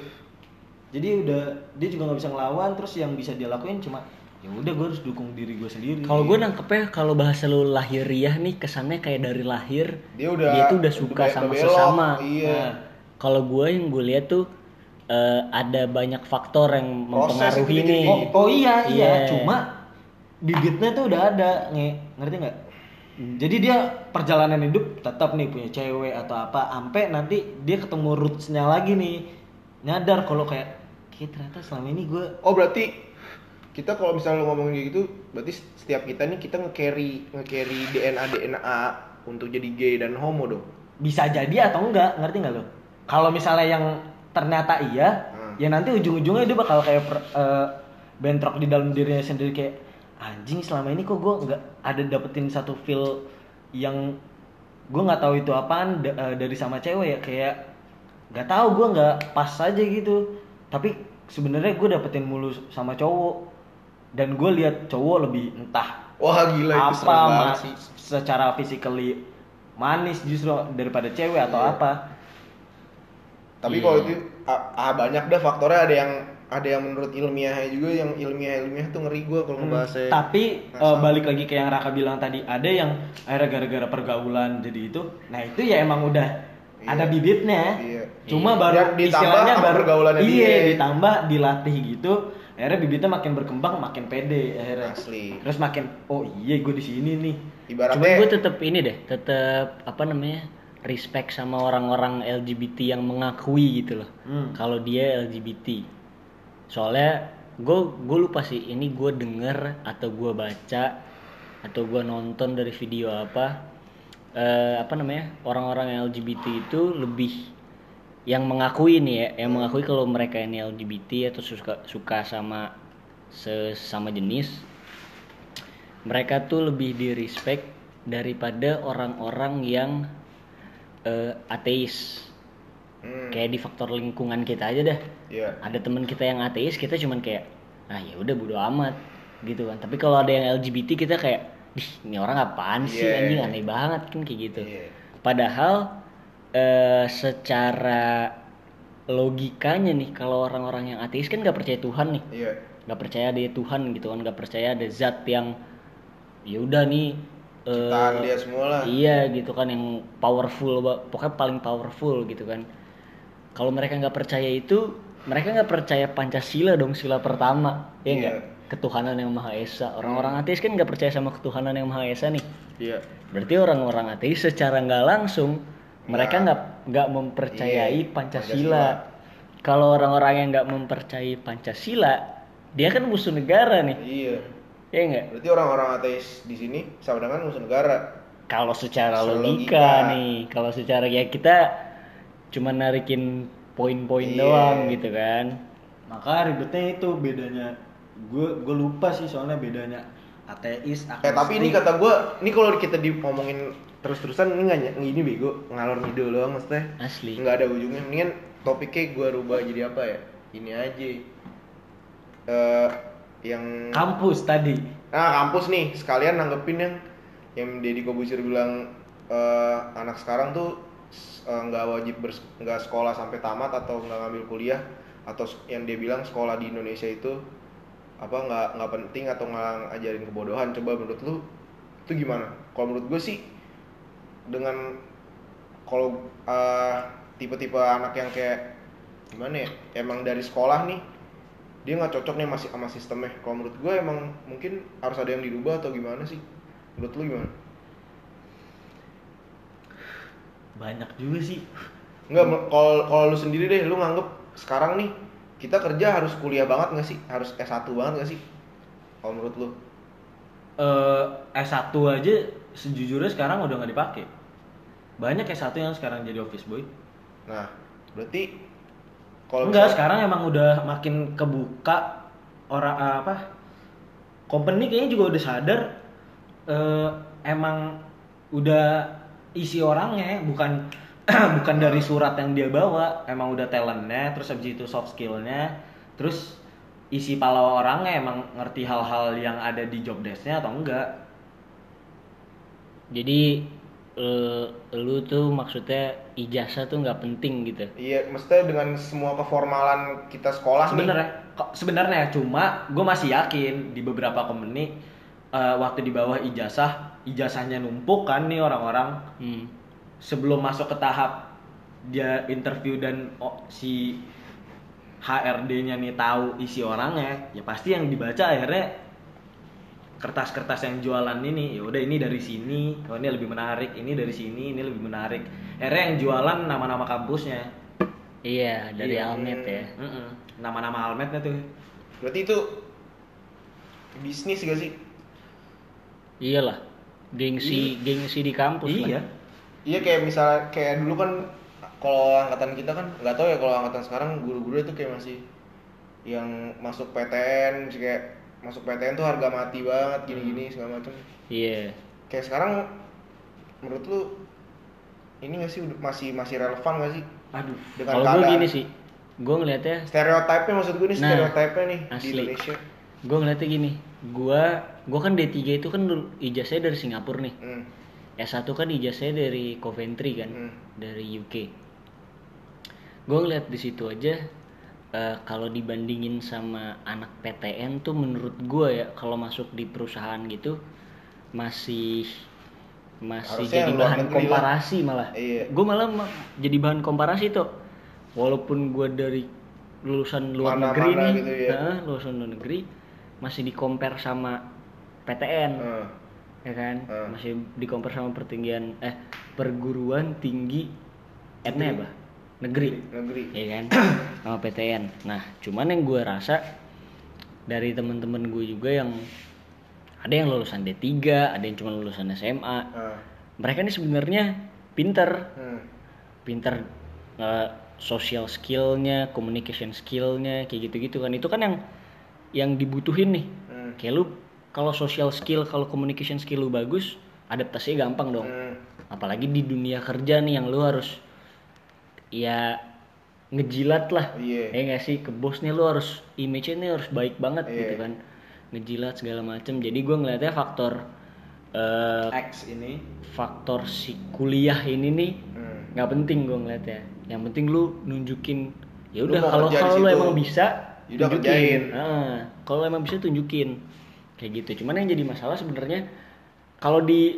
jadi udah dia juga nggak bisa ngelawan terus yang bisa dia lakuin cuma ya udah gue harus dukung diri gue sendiri kalau gue nangkepnya kalau bahasa lu lahiriah nih kesannya kayak dari lahir Dia udah tuh udah suka udah sama belok, sesama Iya. Nah, kalau gue yang gue lihat tuh eh, ada banyak faktor yang Proses mempengaruhi itu nih Oh, oh iya iya, Iya. cuma bibitnya tuh udah ada, nge, ngerti nggak? Jadi dia perjalanan hidup tetap nih punya cewek atau apa, ampe nanti dia ketemu rootsnya lagi nih, nyadar kalau kayak, kayak ternyata selama ini gue Oh berarti kita kalau misalnya lo ngomongin kayak gitu, berarti setiap kita nih kita nge-carry nge-carry DNA DNA untuk jadi gay dan homo dong. bisa jadi atau enggak, ngerti nggak lo? Kalau misalnya yang ternyata iya, Hmm. ya nanti ujung-ujungnya dia bakal kayak per- eh, bentrok di dalam dirinya sendiri kayak anjing selama ini kok gue nggak ada dapetin satu feel yang gue nggak tahu itu apaan da- eh, dari sama cewek ya kayak nggak tahu gue nggak pas aja gitu tapi sebenarnya gue dapetin mulu sama cowok dan gue lihat cowok lebih entah Wah gila itu apa ma- sih. secara physically manis justru daripada cewek atau Iya. apa Tapi Iya. kalau itu ah, ah, banyak dah faktornya ada yang ada yang menurut ilmiahnya juga yang ilmiah ilmiah tuh ngeri gue kalau ngebahasnya. Hmm, tapi Nggak sama. balik lagi ke yang Raka bilang tadi ada yang akhirnya gara-gara pergaulan jadi itu nah itu ya emang udah Iya. ada bibitnya Iya. cuma Iya. baru ditambah istilahnya baru pergaulannya iya dia. ditambah dilatih gitu akhirnya bibitnya makin berkembang makin pede akhirnya Asli. terus makin oh iya gue di sini nih Ibaratnya Cuman gue tetap ini deh, tetap apa namanya respect sama orang-orang LGBT yang mengakui gitu loh. Hmm. Kalau dia LGBT. Soalnya gue gue lupa sih ini gue denger atau gue baca atau gue nonton dari video apa eh, apa namanya orang-orang LGBT itu lebih yang mengakui nih ya, yang mengakui kalau mereka ini LGBT atau suka suka sama sesama jenis mereka tuh lebih di respect daripada orang-orang yang eh, ateis hmm, kayak di faktor lingkungan kita aja dah iya. ada teman kita yang ateis kita cuman kayak ah ya udah bodo amat gitu kan tapi kalau ada yang LGBT kita kayak Ih, ini orang apaan sih Iya. anjing aneh banget kan kayak gitu Iya. padahal eh, secara logikanya nih kalau orang-orang yang ateis kan nggak percaya Tuhan nih Iya. nggak percaya ada Tuhan gitu kan nggak percaya ada zat yang ya udah nih eh, Ciptaan dia semua lah. iya gitu kan yang powerful pokoknya paling powerful gitu kan kalau mereka nggak percaya itu mereka nggak percaya pancasila dong sila pertama ya Iya. nggak ketuhanan yang maha esa orang-orang ateis kan nggak percaya sama ketuhanan yang maha esa nih Iya. berarti orang-orang ateis secara nggak langsung mereka Nggak. nggak nggak mempercayai Iya, pancasila kalau orang-orang yang nggak mempercayai pancasila dia kan musuh negara nih Iya. Ya nggak Berarti orang-orang ateis di sini sama dengan musuh negara. kalau secara logika, logika. nih kalau secara ya kita cuma narikin poin-poin Iya. doang gitu kan maka ribetnya itu bedanya gue gue lupa sih soalnya bedanya ateis Eh tapi ini kata gue, ini kalau kita ngomongin terus-terusan ini nggak ini bego ngalor ngidul doang maksudnya. asli Nggak ada ujungnya. Mendingan topiknya gue rubah jadi apa ya? Ini aja. Eh yang kampus tadi. Nah kampus nih. Sekalian nanggepin yang yang Deddy Kobusir bilang eh, anak sekarang tuh eh, nggak wajib bers- nggak sekolah sampai tamat atau nggak ngambil kuliah atau yang dia bilang sekolah di Indonesia itu apa nggak nggak penting atau nggak ngajarin kebodohan. Coba menurut lu itu gimana? Kalau menurut gue sih dengan kalau eh, tipe-tipe anak yang kayak gimana ya emang dari sekolah nih dia nggak cocok nih masih sama sistemnya. Kalau menurut gue emang mungkin harus ada yang dirubah atau gimana sih? Menurut lu gimana? Banyak juga sih. Enggak, me- kalau kalau lu sendiri deh lu nganggep sekarang nih kita kerja harus kuliah banget nggak sih? Harus S1 banget nggak sih? Kalau menurut lu? Eh S1 aja sejujurnya sekarang udah nggak dipakai. Banyak S1 yang sekarang jadi office boy. Nah berarti kalau enggak sekarang emang udah makin kebuka orang eh, apa company kayaknya juga udah sadar eh, emang udah isi orangnya bukan bukan dari surat yang dia bawa emang udah talentnya terus habis itu soft skillnya terus isi pala orangnya emang ngerti hal-hal yang ada di job desknya atau enggak. Jadi eh, lu tuh maksudnya ijazah tuh nggak penting gitu. Iya mestinya dengan semua keformalan kita sekolah sebenarnya kok sebenarnya cuma gue masih yakin di beberapa company eh, waktu di bawah ijazah ijazahnya numpuk kan nih orang-orang. Hmm. sebelum masuk ke tahap dia interview dan oh, si HRD-nya nih tahu isi orangnya ya pasti yang dibaca akhirnya kertas-kertas yang jualan ini ya udah ini dari sini. Oh ini lebih menarik ini dari sini ini lebih menarik. Akhirnya yang jualan nama-nama kampusnya. Iya dari Iya. Almet ya. Mm-mm. nama-nama almetnya tuh. Berarti itu bisnis gak sih? Iyalah gengsi gengsi di kampus iya lah. Iya. Kayak misalnya kayak dulu kan kalau angkatan kita kan nggak tahu ya kalau angkatan sekarang guru-guru itu kayak masih yang masuk PTN kayak masuk PTN tuh harga mati banget gini-gini segala macam Iya. kayak sekarang menurut lu ini gak sih udah- masih masih relevan gak sih Aduh. Dengan Kalau gue gini sih, gue ngeliatnya, stereotipnya maksud gue nih Nah, stereotipnya nih di asli. Indonesia gue ngeliatnya gini, gue, gue kan D3 itu kan ijazahnya dari Singapura nih. hmm. S1 kan ijazahnya dari Coventry kan, Hmm. dari UK. Gue ngeliat di situ aja eh, kalau dibandingin sama anak PTN tuh menurut gue ya kalau masuk di perusahaan gitu masih masih Harusnya jadi bahan negeri lah. komparasi malah. Iya. Gue malah ma- jadi bahan komparasi tuh. Walaupun gue dari lulusan luar Mana-mana negeri nih, gitu ya. Heeh, lulusan luar negeri masih di compare sama PTN Hmm. ya kan Hmm. masih di compare sama pertinggian eh perguruan tinggi etnya apa negeri. Negeri. Ya kan? Sama PTN nah cuman yang gue rasa dari temen-temen gue juga yang ada yang lulusan D3 ada yang cuma lulusan SMA Ah. mereka ini sebenarnya pinter. Hmm. pinter eh, social skillnya communication skillnya kayak gitu-gitu kan. Itu kan yang yang dibutuhin nih. Hmm. kayak lu kalau social skill kalau communication skill lu bagus adaptasinya gampang dong. Hmm. apalagi di dunia kerja nih yang lu harus ya ngejilat lah. Iya. ya nggak sih? Ke bosnya lu harus image-nya nih harus baik banget Iya. gitu kan. Ngejilat segala macem. Jadi gue ngeliatnya faktor eh, X ini. faktor si kuliah ini nih Hmm. nggak penting gue ngeliatnya. Yang penting lu nunjukin ya udah kalau kalau lu emang bisa Ya udah kerjain. tunjukin Ah, kalau emang bisa tunjukin. Kayak gitu. Cuman yang jadi masalah sebenarnya kalau di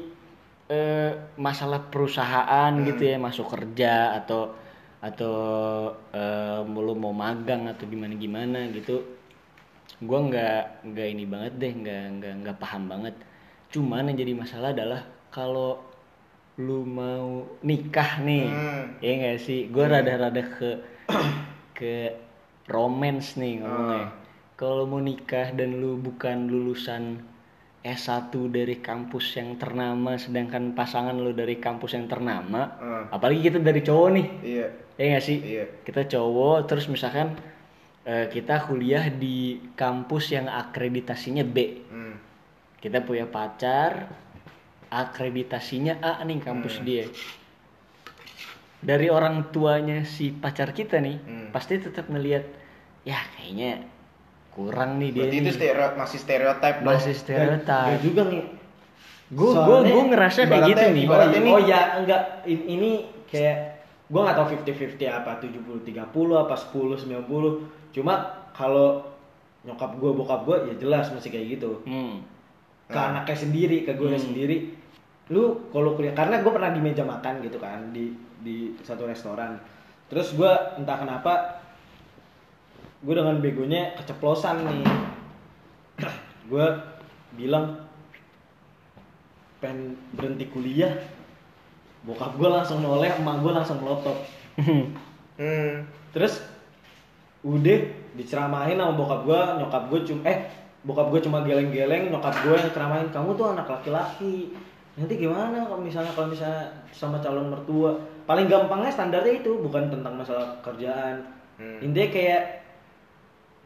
eh, masalah perusahaan Hmm. gitu ya masuk kerja atau atau eh, lu mau magang atau gimana gimana gitu gue nggak nggak ini banget deh nggak nggak nggak paham banget. Cuman yang jadi masalah adalah kalau lu mau nikah nih Hmm. ya nggak sih? Gue rada-rada ke ke romance nih ngomongnya. Kalau mau nikah dan lu bukan lulusan S1 dari kampus yang ternama sedangkan pasangan lu dari kampus yang ternama Hmm. apalagi kita dari cowok nih. Iya ya nggak sih Iya. kita cowok terus misalkan eh, kita kuliah di kampus yang akreditasinya B Hmm. kita punya pacar akreditasinya A nih kampus Hmm. dia dari orang tuanya si pacar kita nih Hmm. pasti tetap ngelihat ya kayaknya kurang nih dia berarti itu nih. stereo, masih stereotip masih Ya stereotip juga nih. gue gue gue ngerasa kayak gitu nih Oh, iya, oh ya enggak In- ini kayak gua nggak tahu 50-50 apa 70 30 apa 10 90. Cuma kalau nyokap gua bokap gua ya jelas masih kayak gitu. hmm. Ke Nah. anaknya sendiri, ke gue Hmm. sendiri. Lu kalau kuliah karena gue pernah di meja makan gitu kan di di satu restoran. Terus gua entah kenapa gue dengan begonya keceplosan nih. gue bilang pengen berhenti kuliah bokap gue langsung noleh emak gue langsung melotot. Hmm. terus udah diceramahin sama bokap gue nyokap gue cuma eh bokap gue cuma geleng-geleng nyokap gue yang ceramahin kamu tuh anak laki-laki. Nanti gimana kalau misalnya kalau misalnya sama calon mertua? Paling gampangnya standarnya itu bukan tentang masalah kerjaan. Hmm. intinya kayak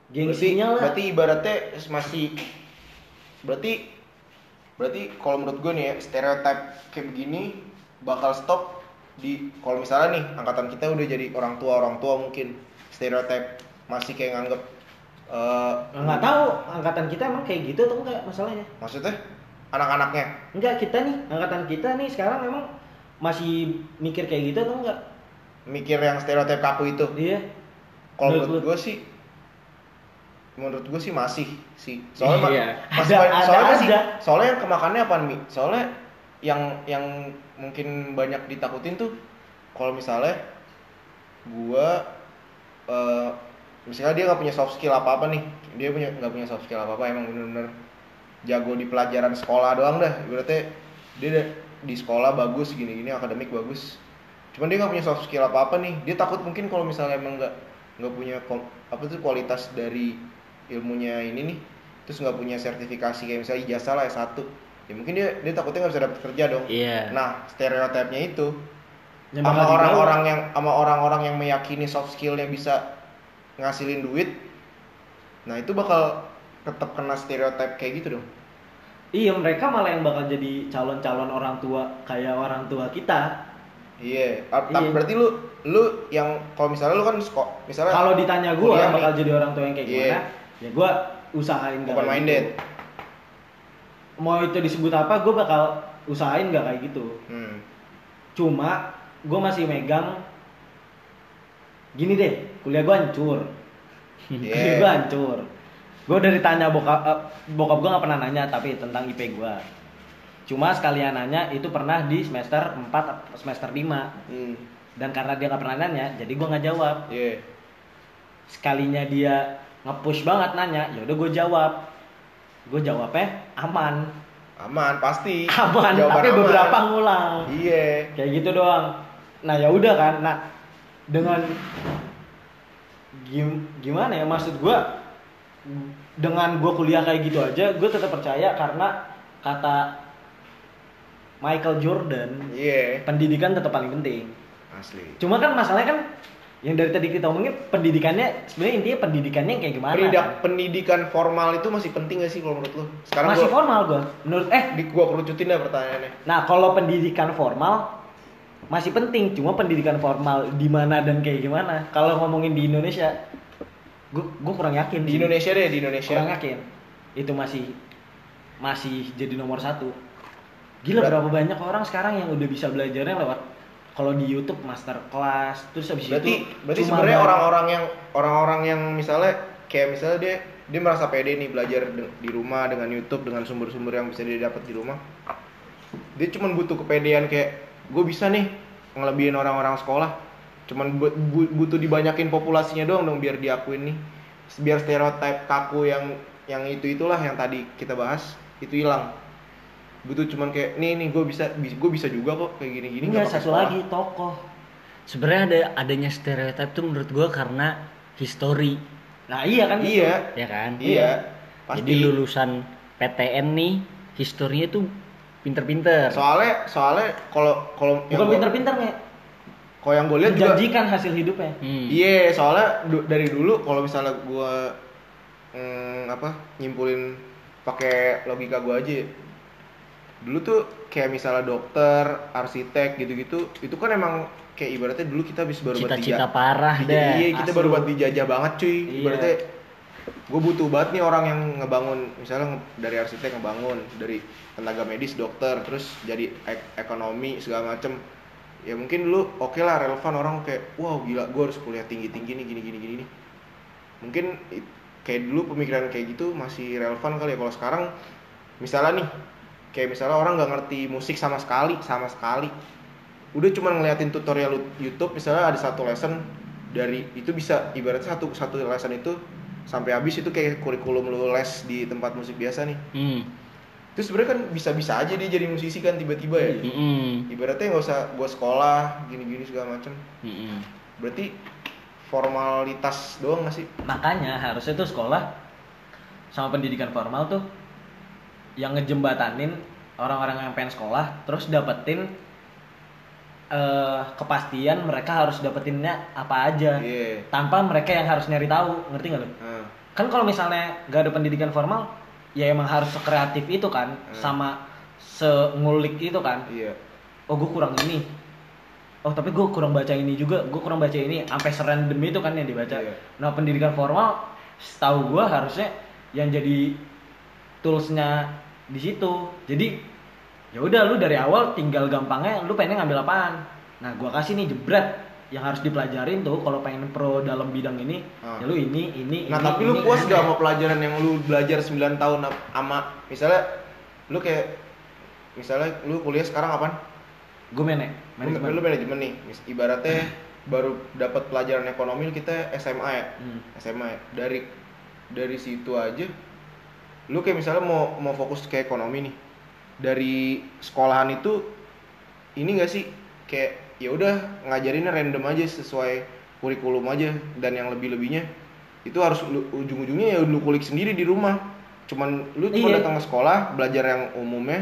Berarti, gengsinya lah. berarti ibaratnya masih berarti berarti kalau menurut gue nih ya stereotip kayak begini bakal stop di kalau misalnya nih angkatan kita udah jadi orang tua orang tua mungkin. Stereotip masih kayak nganggep eh, nggak tahu angkatan kita emang kayak gitu atau enggak masalahnya? Maksudnya? Anak-anaknya? Enggak kita nih angkatan kita nih sekarang emang masih mikir kayak gitu atau enggak? Mikir yang stereotip kaku itu? Iya. Kalau Menurut menurut gue sih menurut gue sih masih sih. Soalnya ma- Iya. masih Ada- banyak- ada soalnya masih aja. soalnya yang kemakannya apa nih soalnya yang yang mungkin banyak ditakutin tuh kalau misalnya gua eh misalnya dia nggak punya soft skill apa apa nih dia punya nggak punya soft skill apa apa emang bener-bener jago di pelajaran sekolah doang dah. Berarti dia di sekolah bagus gini-gini akademik bagus. Cuman dia nggak punya soft skill apa apa nih. Dia takut mungkin kalau misalnya emang nggak nggak punya apa tuh kualitas dari ilmunya ini nih terus nggak punya sertifikasi kayak misalnya ijazah lah S1 ya mungkin dia dia takutnya nggak bisa dapet kerja dong iya nah stereotipnya itu Yang sama orang-orang yang sama orang-orang yang meyakini soft skillnya bisa ngasilin duit nah itu bakal tetap kena stereotip kayak gitu dong Iya mereka malah yang bakal jadi calon-calon orang tua kayak orang tua kita. iya Ah, tapi Iya. berarti lu lu yang kalau misalnya lu kan sekolah misalnya Kalau ditanya gue kuliah bakal nih, jadi orang tua yang kayak Iya. gimana, ya gue usahain gak open minded gitu. Mau itu disebut apa, gue bakal usahain gak kayak gitu. hmm. Cuma gue masih megang gini deh, kuliah gue hancur. Iya. Kuliah gue hancur. Gue udah ditanya bokap, eh, bokap gue gak pernah nanya tapi tentang IP gue. Cuma sekalian nanya itu pernah di semester 4 atau semester 5 hmm. Dan karena dia gak pernah nanya, jadi gue gak jawab iya Sekalinya dia nge-push banget nanya, ya udah gue jawab Gue jawabnya aman. Aman pasti. Aman, Jawaban tapi aman. beberapa ngulang. Iya. Kayak gitu doang. Nah ya udah kan. Nah dengan gim- gimana ya maksud gua? Dengan gua kuliah kayak gitu aja gue tetap percaya karena kata Michael Jordan iya. pendidikan tetap paling penting. Asli. Cuma kan masalahnya kan yang dari tadi kita omongin pendidikannya sebenarnya intinya pendidikannya kayak gimana Pendidik- kan? pendidikan formal itu masih penting gak sih kalau menurut lu sekarang masih gua, formal gua menurut eh di gua kerucutin dah pertanyaannya Nah, kalau pendidikan formal masih penting, cuma pendidikan formal di mana dan kayak gimana. Kalau ngomongin di Indonesia, gue gue kurang yakin. di sih. Indonesia deh di Indonesia kurang yakin. Itu masih masih jadi nomor satu. Gila Ber- berapa banyak orang sekarang yang udah bisa belajarnya lewat kalau di YouTube master class terus habis berarti itu berarti cuma sebenarnya orang-orang yang orang-orang yang misalnya kayak misalnya dia dia merasa pede nih belajar de- di rumah dengan YouTube dengan sumber-sumber yang bisa dia dapat di rumah. Dia cuma butuh kepedean kayak gue bisa nih ngelebihin orang-orang sekolah. Cuman bu- bu- butuh dibanyakin populasinya doang dong biar diakuin nih. Biar stereotip kaku yang yang itu itulah yang tadi kita bahas itu hilang butuh cuman kayak nih nih gue bisa gue bisa juga kok kayak gini gini Enggak, satu lagi tokoh. Sebenarnya ada adanya stereotip tuh menurut gua karena history, Nah, iya kan? iya ya kan? iya pasti Jadi lulusan PTN nih historinya tuh pinter-pinter. soalnya soalnya kalau kalau yang Bukan pinter-pinter nih. kalau yang gue lihat juga Menjanjikan hasil hidupnya. Hmm. iya soalnya du- dari dulu kalau misalnya gue mm, apa nyimpulin pakai logika gue aja. Dulu tuh kayak misalnya dokter arsitek gitu-gitu itu kan emang kayak ibaratnya dulu kita habis baru Cita-cita dija- parah dija- dah. iya kita asli. baru buat dijajah banget cuy Iya. ibaratnya gue butuh banget nih orang yang ngebangun misalnya dari arsitek ngebangun dari tenaga medis dokter terus jadi ek- ekonomi segala macem ya mungkin dulu oke lah relevan orang kayak wow gila gue harus kuliah tinggi tinggi nih gini gini gini nih mungkin kayak dulu pemikiran kayak gitu masih relevan kali ya kalau sekarang misalnya nih kayak misalnya orang nggak ngerti musik sama sekali sama sekali udah cuma ngeliatin tutorial YouTube misalnya ada satu lesson dari itu bisa ibaratnya satu satu lesson itu sampai habis itu kayak kurikulum lu les di tempat musik biasa nih Hmm. itu sebenarnya kan bisa-bisa aja dia jadi musisi kan tiba-tiba ya Mm-mm. ibaratnya nggak usah gua sekolah gini-gini segala macem Mm-mm. berarti formalitas doang gak sih Makanya harusnya tuh sekolah sama pendidikan formal tuh yang ngejembatanin orang-orang yang pengen sekolah terus dapetin eh, kepastian mereka harus dapetinnya apa aja. Iya. Tanpa mereka yang harus nyari tahu ngerti nggak lo? Nah, Kan kalau misalnya gak ada pendidikan formal ya emang harus sekreatif itu kan Hmm. sama sengulik itu kan. Iya. Oh gue kurang ini. Oh tapi gue kurang baca ini juga gue kurang baca ini sampai serandom itu kan yang dibaca. Iya. nah pendidikan formal setahu gue harusnya yang jadi toolsnya di situ. Jadi ya udah lu dari awal tinggal gampangnya lu pengen ngambil apaan? Nah gue kasih nih jebret yang harus dipelajarin tuh kalau pengen pro dalam bidang ini. Ah. ya lu ini ini nah ini, tapi lu ini, puas ini. gak sama pelajaran yang lu belajar 9 tahun sama misalnya lu kayak misalnya lu kuliah sekarang apaan? Gue menek lu, manajemen. lu manajemen nih ibaratnya baru dapat pelajaran ekonomi kita SMA ya? Hmm. SMA ya? Dari dari situ aja lu kayak misalnya mau mau fokus ke ekonomi nih. Dari sekolahan itu ini gak sih? Kayak ya udah ngajarinnya random aja sesuai kurikulum aja dan yang lebih lebihnya itu harus ujung-ujungnya ya lu kulik sendiri di rumah. Cuman lu cuma Iya. datang ke sekolah belajar yang umumnya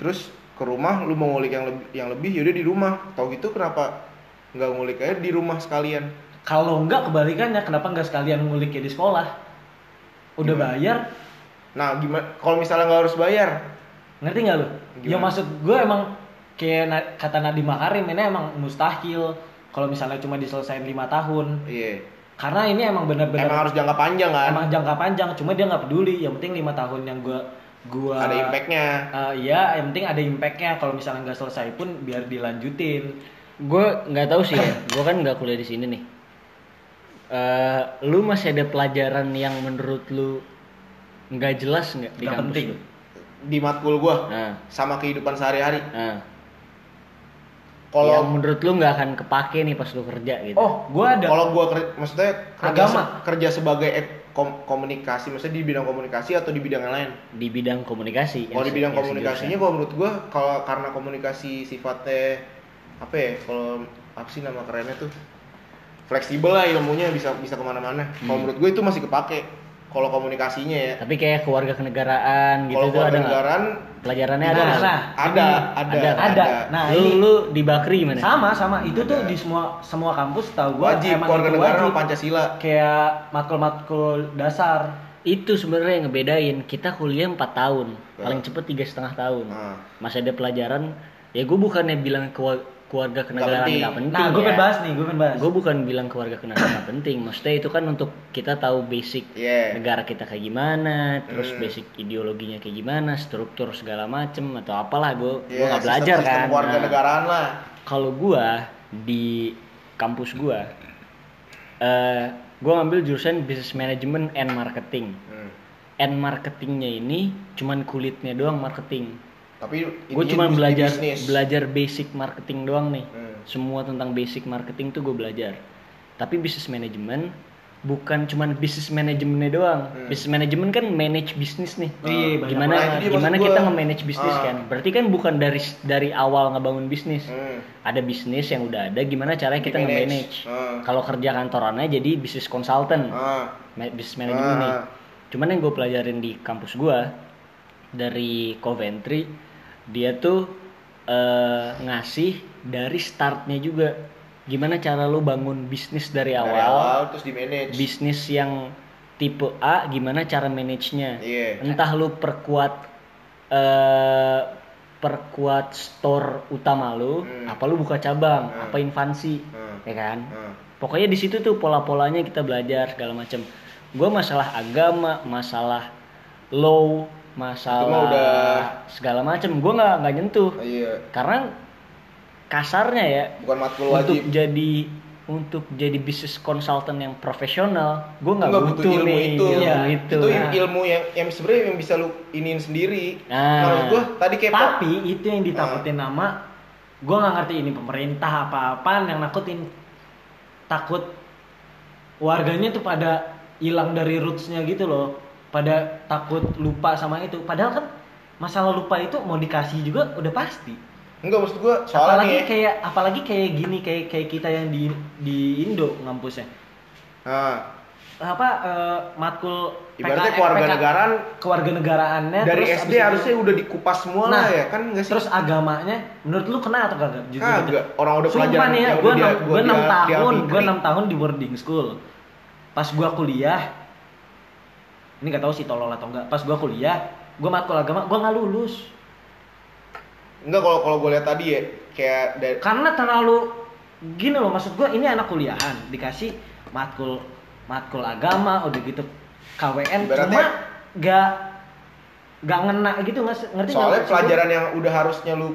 terus ke rumah lu mau ngulik yang lebih yang lebih yaudah di rumah. Tau gitu kenapa nggak ngulik aja di rumah sekalian? Kalau enggak kebalikannya kenapa enggak sekalian ngulik ya di sekolah udah bayar Nah, gimana kalau misalnya nggak harus bayar? ngerti nggak lu? Ya Gimana? maksud gue emang kayak na- kata Nadiem Makarim ini emang mustahil kalau misalnya cuma diselesain lima tahun Iya. karena ini emang benar-benar Emang harus jangka panjang kan? emang jangka panjang cuma dia nggak peduli yang penting lima tahun yang gua gua Ada impactnya. Eh, iya yang penting ada impactnya kalau misalnya nggak selesai pun biar dilanjutin gue nggak tahu sih ya gue kan nggak kuliah di sini nih Eh, lu masih ada pelajaran yang menurut lu nggak jelas nggak di Nggak kampus penting. lu? Di matkul gua Nah, sama kehidupan sehari-hari. nah. Kalau yang menurut lu nggak akan kepake nih pas lu kerja gitu. oh gua ada kalau gua ker- maksudnya kerja, se- kerja sebagai ek- kom- komunikasi, maksudnya di bidang komunikasi atau di bidang yang lain? di bidang komunikasi. Kalau di bidang komunikasinya, kalau menurut gua, kalau karena komunikasi sifatnya apa ya? Kalau apa sih nama kerennya tuh? Fleksibel lah ilmunya bisa bisa ke mana-mana. Kalau Hmm. menurut gue itu masih kepake. Kalau komunikasinya ya. Tapi kayak keluarga kenegaraan gitu Kalau tuh ada nggak? kewarganegaraan Pelajarannya ada Nah, nggak? nah, ada, ada, ada, ada. Nah, lu, ini- lu di Bakri mana? sama sama itu tuh Ada. di semua semua kampus tahu gua wajib emang keluarga itu negara wajib sama Pancasila. kayak matkul-matkul dasar Itu sebenarnya yang ngebedain. Kita kuliah 4 tahun, paling cepet tiga setengah tahun. Nah. Masih ada pelajaran. Ya gue bukannya bilang kewa- keluarga kenegaraan penting. nggak penting. nah gue ya. pengen bahas nih gue pengen bahas Gue bukan bilang keluarga kenegaraan nggak penting. Maksudnya itu kan untuk kita tahu basic Iya. negara kita kayak gimana, terus Hmm. basic ideologinya kayak gimana, struktur segala macem atau apalah gue gue Iya, nggak belajar sistem, kan. Sistem keluarga Nah, negaraan lah. kalau gua di kampus gua eh gua ngambil jurusan business management and marketing Hmm. and marketingnya ini cuman kulitnya doang marketing Tapi gue cuma belajar bisnis. belajar basic marketing doang nih Hmm. semua tentang basic marketing tuh gue belajar tapi business management bukan cuman business manajemennya doang Hmm. business management kan manage bisnis nih banyak gimana. Nah, gimana kita nge-manage bisnis Ah. kan berarti kan bukan dari dari awal ngebangun bisnis Hmm. ada bisnis yang udah ada gimana caranya kita nge-manage Ah. kalau kerja kantorannya jadi bisnis consultant Ah. bisnis manajemen nih Ah. cuman yang gue pelajarin di kampus gue dari Coventry dia tuh eh, ngasih dari startnya juga gimana cara lo bangun bisnis dari Dari awal, awal terus di manage. bisnis yang tipe A gimana cara manage-nya Iya. entah lu perkuat eh perkuat store utama lu Hmm. apa lu buka cabang Hmm. apa invasi Hmm. ya kan Hmm. pokoknya di situ tuh pola-polanya kita belajar segala macam gue masalah agama masalah law masalah Itu udah- segala macam gue nggak nggak nyentuh Iya. karena kasarnya ya Bukan matkul untuk wajib. jadi untuk jadi bisnis konsultan yang profesional gue nggak Nggak butuh, ilmu nih itu. ilmu Iya, itu Itu Nah, ilmu yang yang sebenarnya yang bisa lu iniin sendiri. Nah. Menurut gua tadi kayak tapi itu yang ditakutin nama gue nggak ngerti ini pemerintah apa-apaan yang nakutin takut warganya tuh pada hilang dari rootsnya gitu loh pada takut lupa sama itu padahal kan masalah lupa itu mau dikasih juga udah pasti enggak maksud gua soalnya apalagi nih. ya. kayak apalagi kayak gini kayak kayak kita yang di di Indo ngampusnya Nah, apa eh, matkul ibaratnya PK keluarga PK negaraan kewarganegaraannya dari terus SD abis itu- harusnya udah dikupas semua Nah, lah ya kan enggak sih? terus agamanya menurut lu kena atau kagak Jujur gitu. Kagak. Orang udah Sumpah pelajaran nih ya gue enam gue tahun gue enam tahun di boarding school pas gue kuliah ini gak tahu sih tolol atau enggak pas gue kuliah gue matkul agama gue nggak lulus Enggak kalau kalau gue lihat tadi ya kayak dari karena terlalu gini loh maksud gue ini anak kuliahan dikasih matkul matkul agama udah gitu KWN Ibaratnya- cuma gak gak ngena gitu nggak sih? ngerti nggak soalnya gua? pelajaran yang udah harusnya lu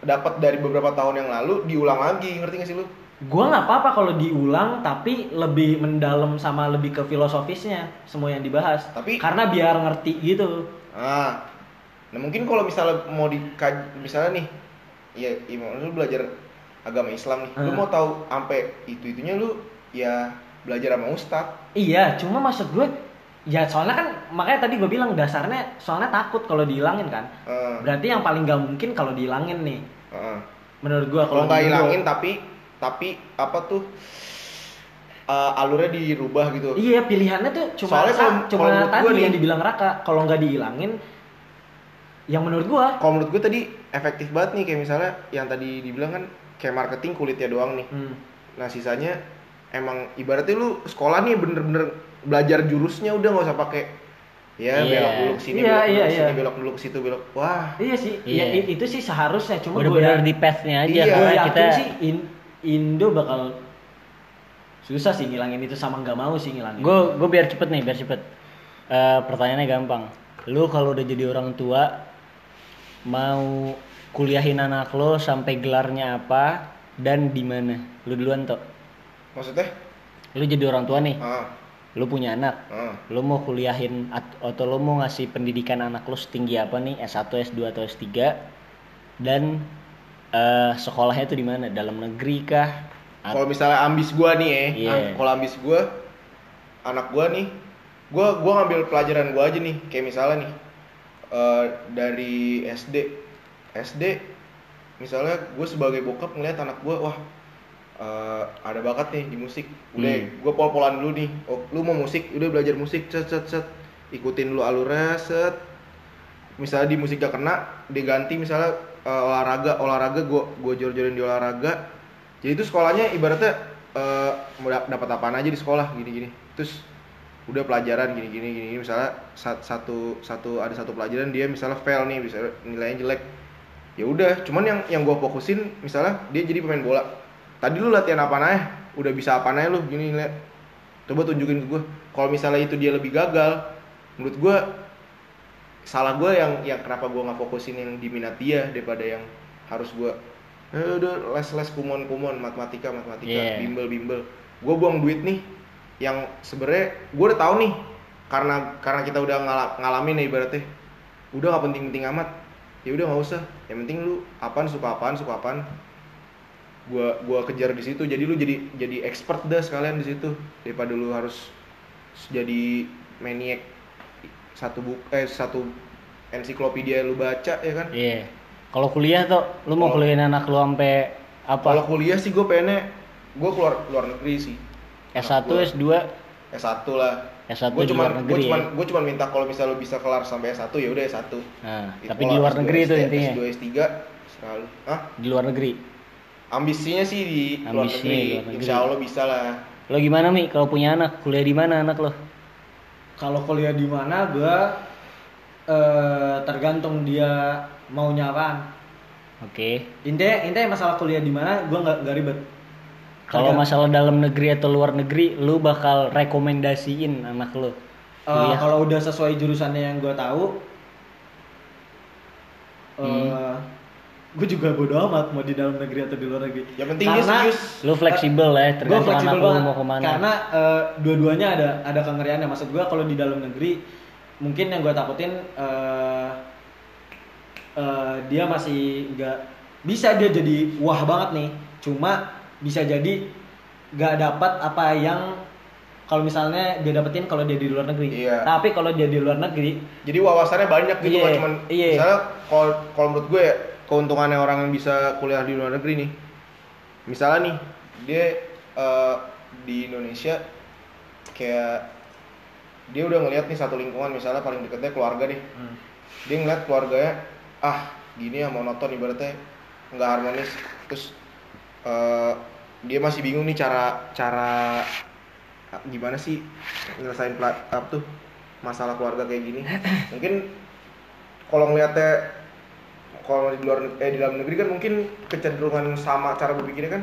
dapat dari beberapa tahun yang lalu diulang lagi ngerti gak sih lu? Gua nggak apa-apa kalau diulang tapi lebih mendalam sama lebih ke filosofisnya semua yang dibahas. Tapi- karena biar ngerti gitu. Ah, nah mungkin kalau misalnya mau di misalnya nih, ya, ya mau- lu belajar agama Islam nih, lu Hmm. mau tahu sampai itu itunya lu ya belajar sama ustad. Iya, cuma maksud gue ya soalnya kan makanya tadi gue bilang dasarnya soalnya takut kalau dihilangin kan. Ah, Berarti yang paling gak mungkin kalau dihilangin nih. ah. Menurut gua Kalau nggak hilangin tapi tapi apa tuh eh, alurnya dirubah gitu. Iya, pilihannya tuh cuma Soalnya kalau- cuma kalau menurut tadi gua nih- yang dibilang Raka, kalau nggak dihilangin yang menurut gua Kalau menurut gue tadi efektif banget nih kayak misalnya yang tadi dibilang kan kayak marketing kulitnya doang nih. hmm, Nah sisanya emang ibaratnya lu sekolah nih bener-bener belajar jurusnya udah nggak usah pakai ya Iya. belok dulu ke sini Iya, belok dulu iya, ke sini iya. belok dulu ke situ belok wah Iya sih, Iya. ya, i- itu sih seharusnya cuma bener-bener di pathnya aja Iya, gue karena yakin kita sih In- Indo bakal susah sih ngilangin itu sama nggak mau sih ngilangin. gue gue biar cepet nih biar cepet. Eh, pertanyaannya gampang. Lu kalau udah jadi orang tua mau kuliahin anak lo sampai gelarnya apa dan di mana? Lu duluan toh maksudnya? Lu jadi orang tua nih. Ah. Lu punya anak. Ah. Lu mau kuliahin at- atau lu mau ngasih pendidikan anak lu setinggi apa nih? S1 S2 atau S3 dan eh, sekolahnya tuh di mana? Dalam negeri kah? At- kalau misalnya ambis gua nih ya Iya. ah, kalau ambis gua anak gua nih gua gua ngambil pelajaran gua aja nih. Kayak misalnya nih eh, dari SD SD misalnya gue sebagai bokap ngeliat anak gua wah eh, ada bakat nih di musik. Udah Hmm. gua pol-polan dulu nih. Oh, lu mau musik? Udah belajar musik. Set set set ikutin dulu alurnya set. Misalnya di musik gak kena diganti misalnya eh, olahraga olahraga gua gua jor-jorin di olahraga. Jadi itu sekolahnya ibaratnya eh, mau dap- dapat apaan aja di sekolah gini-gini. Terus udah pelajaran gini-gini gini misalnya sat- satu satu ada satu pelajaran dia misalnya fail nih misalnya nilainya jelek. Ya udah cuman yang yang gua fokusin misalnya dia jadi pemain bola. Tadi lu latihan apa aja? Udah bisa apa aja lu gini lihat coba tunjukin ke gue kalau misalnya itu dia lebih gagal menurut gue salah gue yang yang kenapa gue nggak fokusin yang diminat dia daripada yang harus gue eh, udah les les kumon kumon matematika matematika Iya. bimbel bimbel. Gue buang duit nih yang sebenarnya gue udah tahu nih karena karena kita udah ngala- ngalamin nih ibaratnya. Udah nggak penting penting amat. Ya udah nggak usah. Yang penting lu apaan suka apaan suka apaan. Gua gua kejar di situ. Jadi lu jadi jadi expert dah sekalian di situ. Daripada lu harus jadi maniak satu buku eh satu ensiklopedia lu baca ya kan Iya. Kalau kuliah tuh, lu mau Kalau- kuliahin anak lu sampai kalau apa? kuliah sih gue pengennya gue keluar luar negeri sih S1, Anak gua. S2, S1 lah S1 gue luar gue negeri cuman ya? gue cuman minta kalau misal lu bisa kelar sampai S1 ya udah S1 Nah, Gitu. tapi di Kalau luar S2, negeri itu S3, intinya. S2 S3 selalu Hah? Di luar negeri. ambisinya sih di luar Ambisinya negeri. di luar negeri. insya Allah bisa lah Lo gimana Mi kalau punya anak? Kuliah di mana anak lo? Kalau kuliah di mana gue eh, tergantung dia maunya apaan. Oke. Intinya intinya masalah kuliah di mana gue nggak nggak ribet. Kalau masalah dalam negeri atau luar negeri, lu bakal rekomendasiin anak Eh, kuliah. kalau udah sesuai jurusannya yang gue tahu, Hmm. Gue juga bodo amat mau di dalam negeri atau di luar negeri. yang penting Karena- serius Lu fleksibel ya, tergantung anak fleksibel banget mau ke mana. karena eh, dua-duanya ada ada kengeriannya maksud gue kalau di dalam negeri mungkin yang gue takutin eh, eh, dia masih nggak bisa dia jadi wah banget nih cuma bisa jadi nggak dapat apa yang kalau misalnya dia dapetin kalau dia di luar negeri Iya. tapi kalau dia di luar negeri jadi wawasannya banyak gitu Iya, cuman iya. misalnya kalau kalau menurut gue ya keuntungannya orang yang bisa kuliah di luar negeri nih. Misalnya nih dia eh, di Indonesia kayak dia udah ngeliat nih satu lingkungan misalnya paling deketnya keluarga nih. Hmm. dia ngeliat keluarganya ah gini ya monoton ibaratnya nggak harmonis. Terus eh, dia masih bingung nih cara cara gimana sih nyelesain plat apa tuh masalah keluarga kayak gini. Mungkin kalau ngeliatnya kalau di luar eh di dalam negeri kan mungkin kecenderungan sama cara berpikirnya kan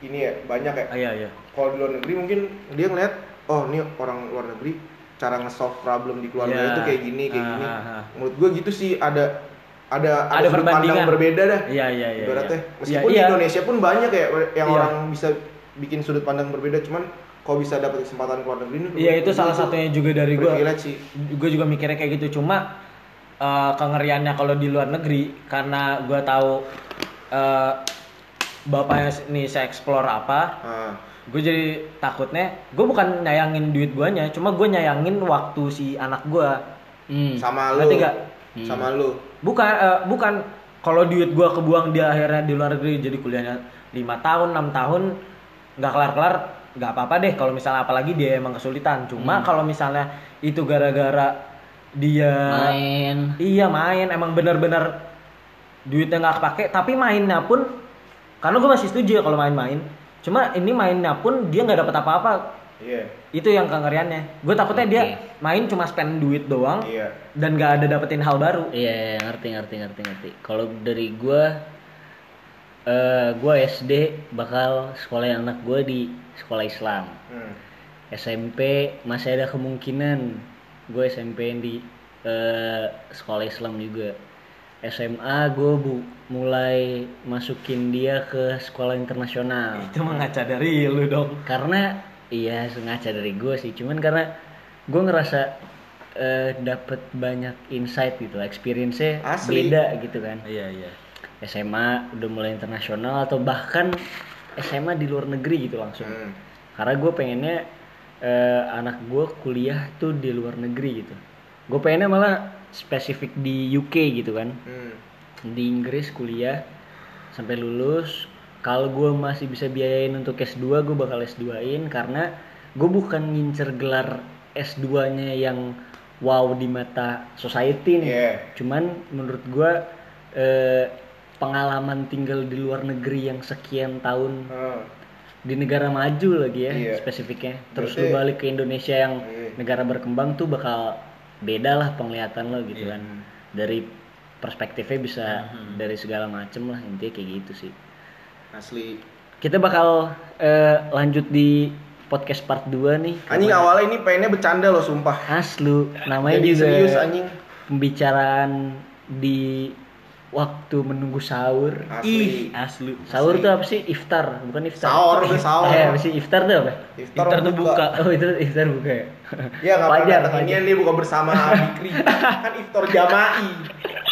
ini ya banyak ya ah, iya iya kalau di luar negeri mungkin dia ngeliat oh ini orang luar negeri cara nge-solve problem di keluarga Iya. itu kayak gini kayak Ah, gini ah, ah. menurut gue gitu sih ada ada Ada sudut pandang berbeda dah iya iya iya ibaratnya iya. meskipun Iya, di iya. Indonesia pun banyak ya yang Iya. orang bisa bikin sudut pandang berbeda cuman kalau bisa dapat kesempatan keluar negeri ini Iya itu salah satunya juga dari gue. Gue juga mikirnya kayak gitu. Cuma eh, kengeriannya kalau di luar negeri karena gue tahu eh, bapaknya nih saya explore apa, nah, gue jadi takutnya gue bukan nyayangin duit guanya, cuma gue nyayangin waktu si anak gue. Hmm. sama lu Ngerti nggak? sama lu Bukan eh, bukan kalau duit gue kebuang dia akhirnya di luar negeri jadi kuliahnya lima tahun enam tahun nggak kelar kelar nggak apa apa deh kalau misalnya apalagi dia emang kesulitan cuma Hmm. kalau misalnya itu gara-gara dia Main. iya main emang bener-bener duitnya nggak kepake tapi mainnya pun karena gue masih setuju ya kalau main-main cuma ini mainnya pun dia nggak dapat apa-apa Iya. Itu yang kengeriannya. Gue takutnya dia Oke. main cuma spend duit doang Iya. dan gak ada dapetin hal baru. Iya, ngerti ngerti ngerti ngerti. Kalau dari gua eh gua SD bakal sekolahin anak gua di sekolah Islam. Hmm. SMP masih ada kemungkinan gue SMP di eh, sekolah Islam juga. SMA gue bu mulai masukin dia ke sekolah internasional. Itu mah ngaca dari lu dong. Karena iya sengaja dari gue sih, cuman karena gue ngerasa eh, dapet banyak insight gitu, experience-nya Asli. beda gitu kan. Iya iya. SMA udah mulai internasional atau bahkan SMA di luar negeri gitu langsung Hmm. karena gue pengennya eh, anak gue kuliah tuh di luar negeri gitu gue pengennya malah spesifik di UK gitu kan Hmm. di Inggris kuliah sampai lulus kalau gue masih bisa biayain untuk S2 gue bakal S2in karena gue bukan ngincer gelar S2 nya yang wow di mata society nih Iya. cuman menurut gue eh, pengalaman tinggal di luar negeri yang sekian tahun Hmm. Di negara maju lagi ya Iya. spesifiknya terus Berarti- lu balik ke Indonesia yang Iya. negara berkembang tuh bakal beda lah penglihatan lo gitu Iya. kan dari perspektifnya bisa dari segala macem lah intinya kayak gitu sih Asli. kita bakal eh, lanjut di podcast part 2 nih Anjing awalnya ini pengennya bercanda loh sumpah. aslu namanya Jadi juga serius anjing. pembicaraan di waktu menunggu sahur Asli. asli. sahur tuh apa sih iftar bukan iftar Sahur, udah sahur. eh apa sih iftar tuh apa Iftar, Iftar tuh buka. Oh itu iftar buka ya? Ya nggak pernah Wajar, datang ini buka bersama Bikri. kan iftar jama'i.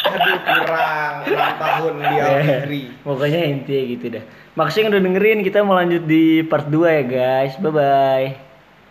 Aduh kurang 6 tahun dia Eh, Bikri. Pokoknya intinya gitu dah. Makasih yang udah dengerin. Kita mau lanjut di part 2 ya guys. Bye bye.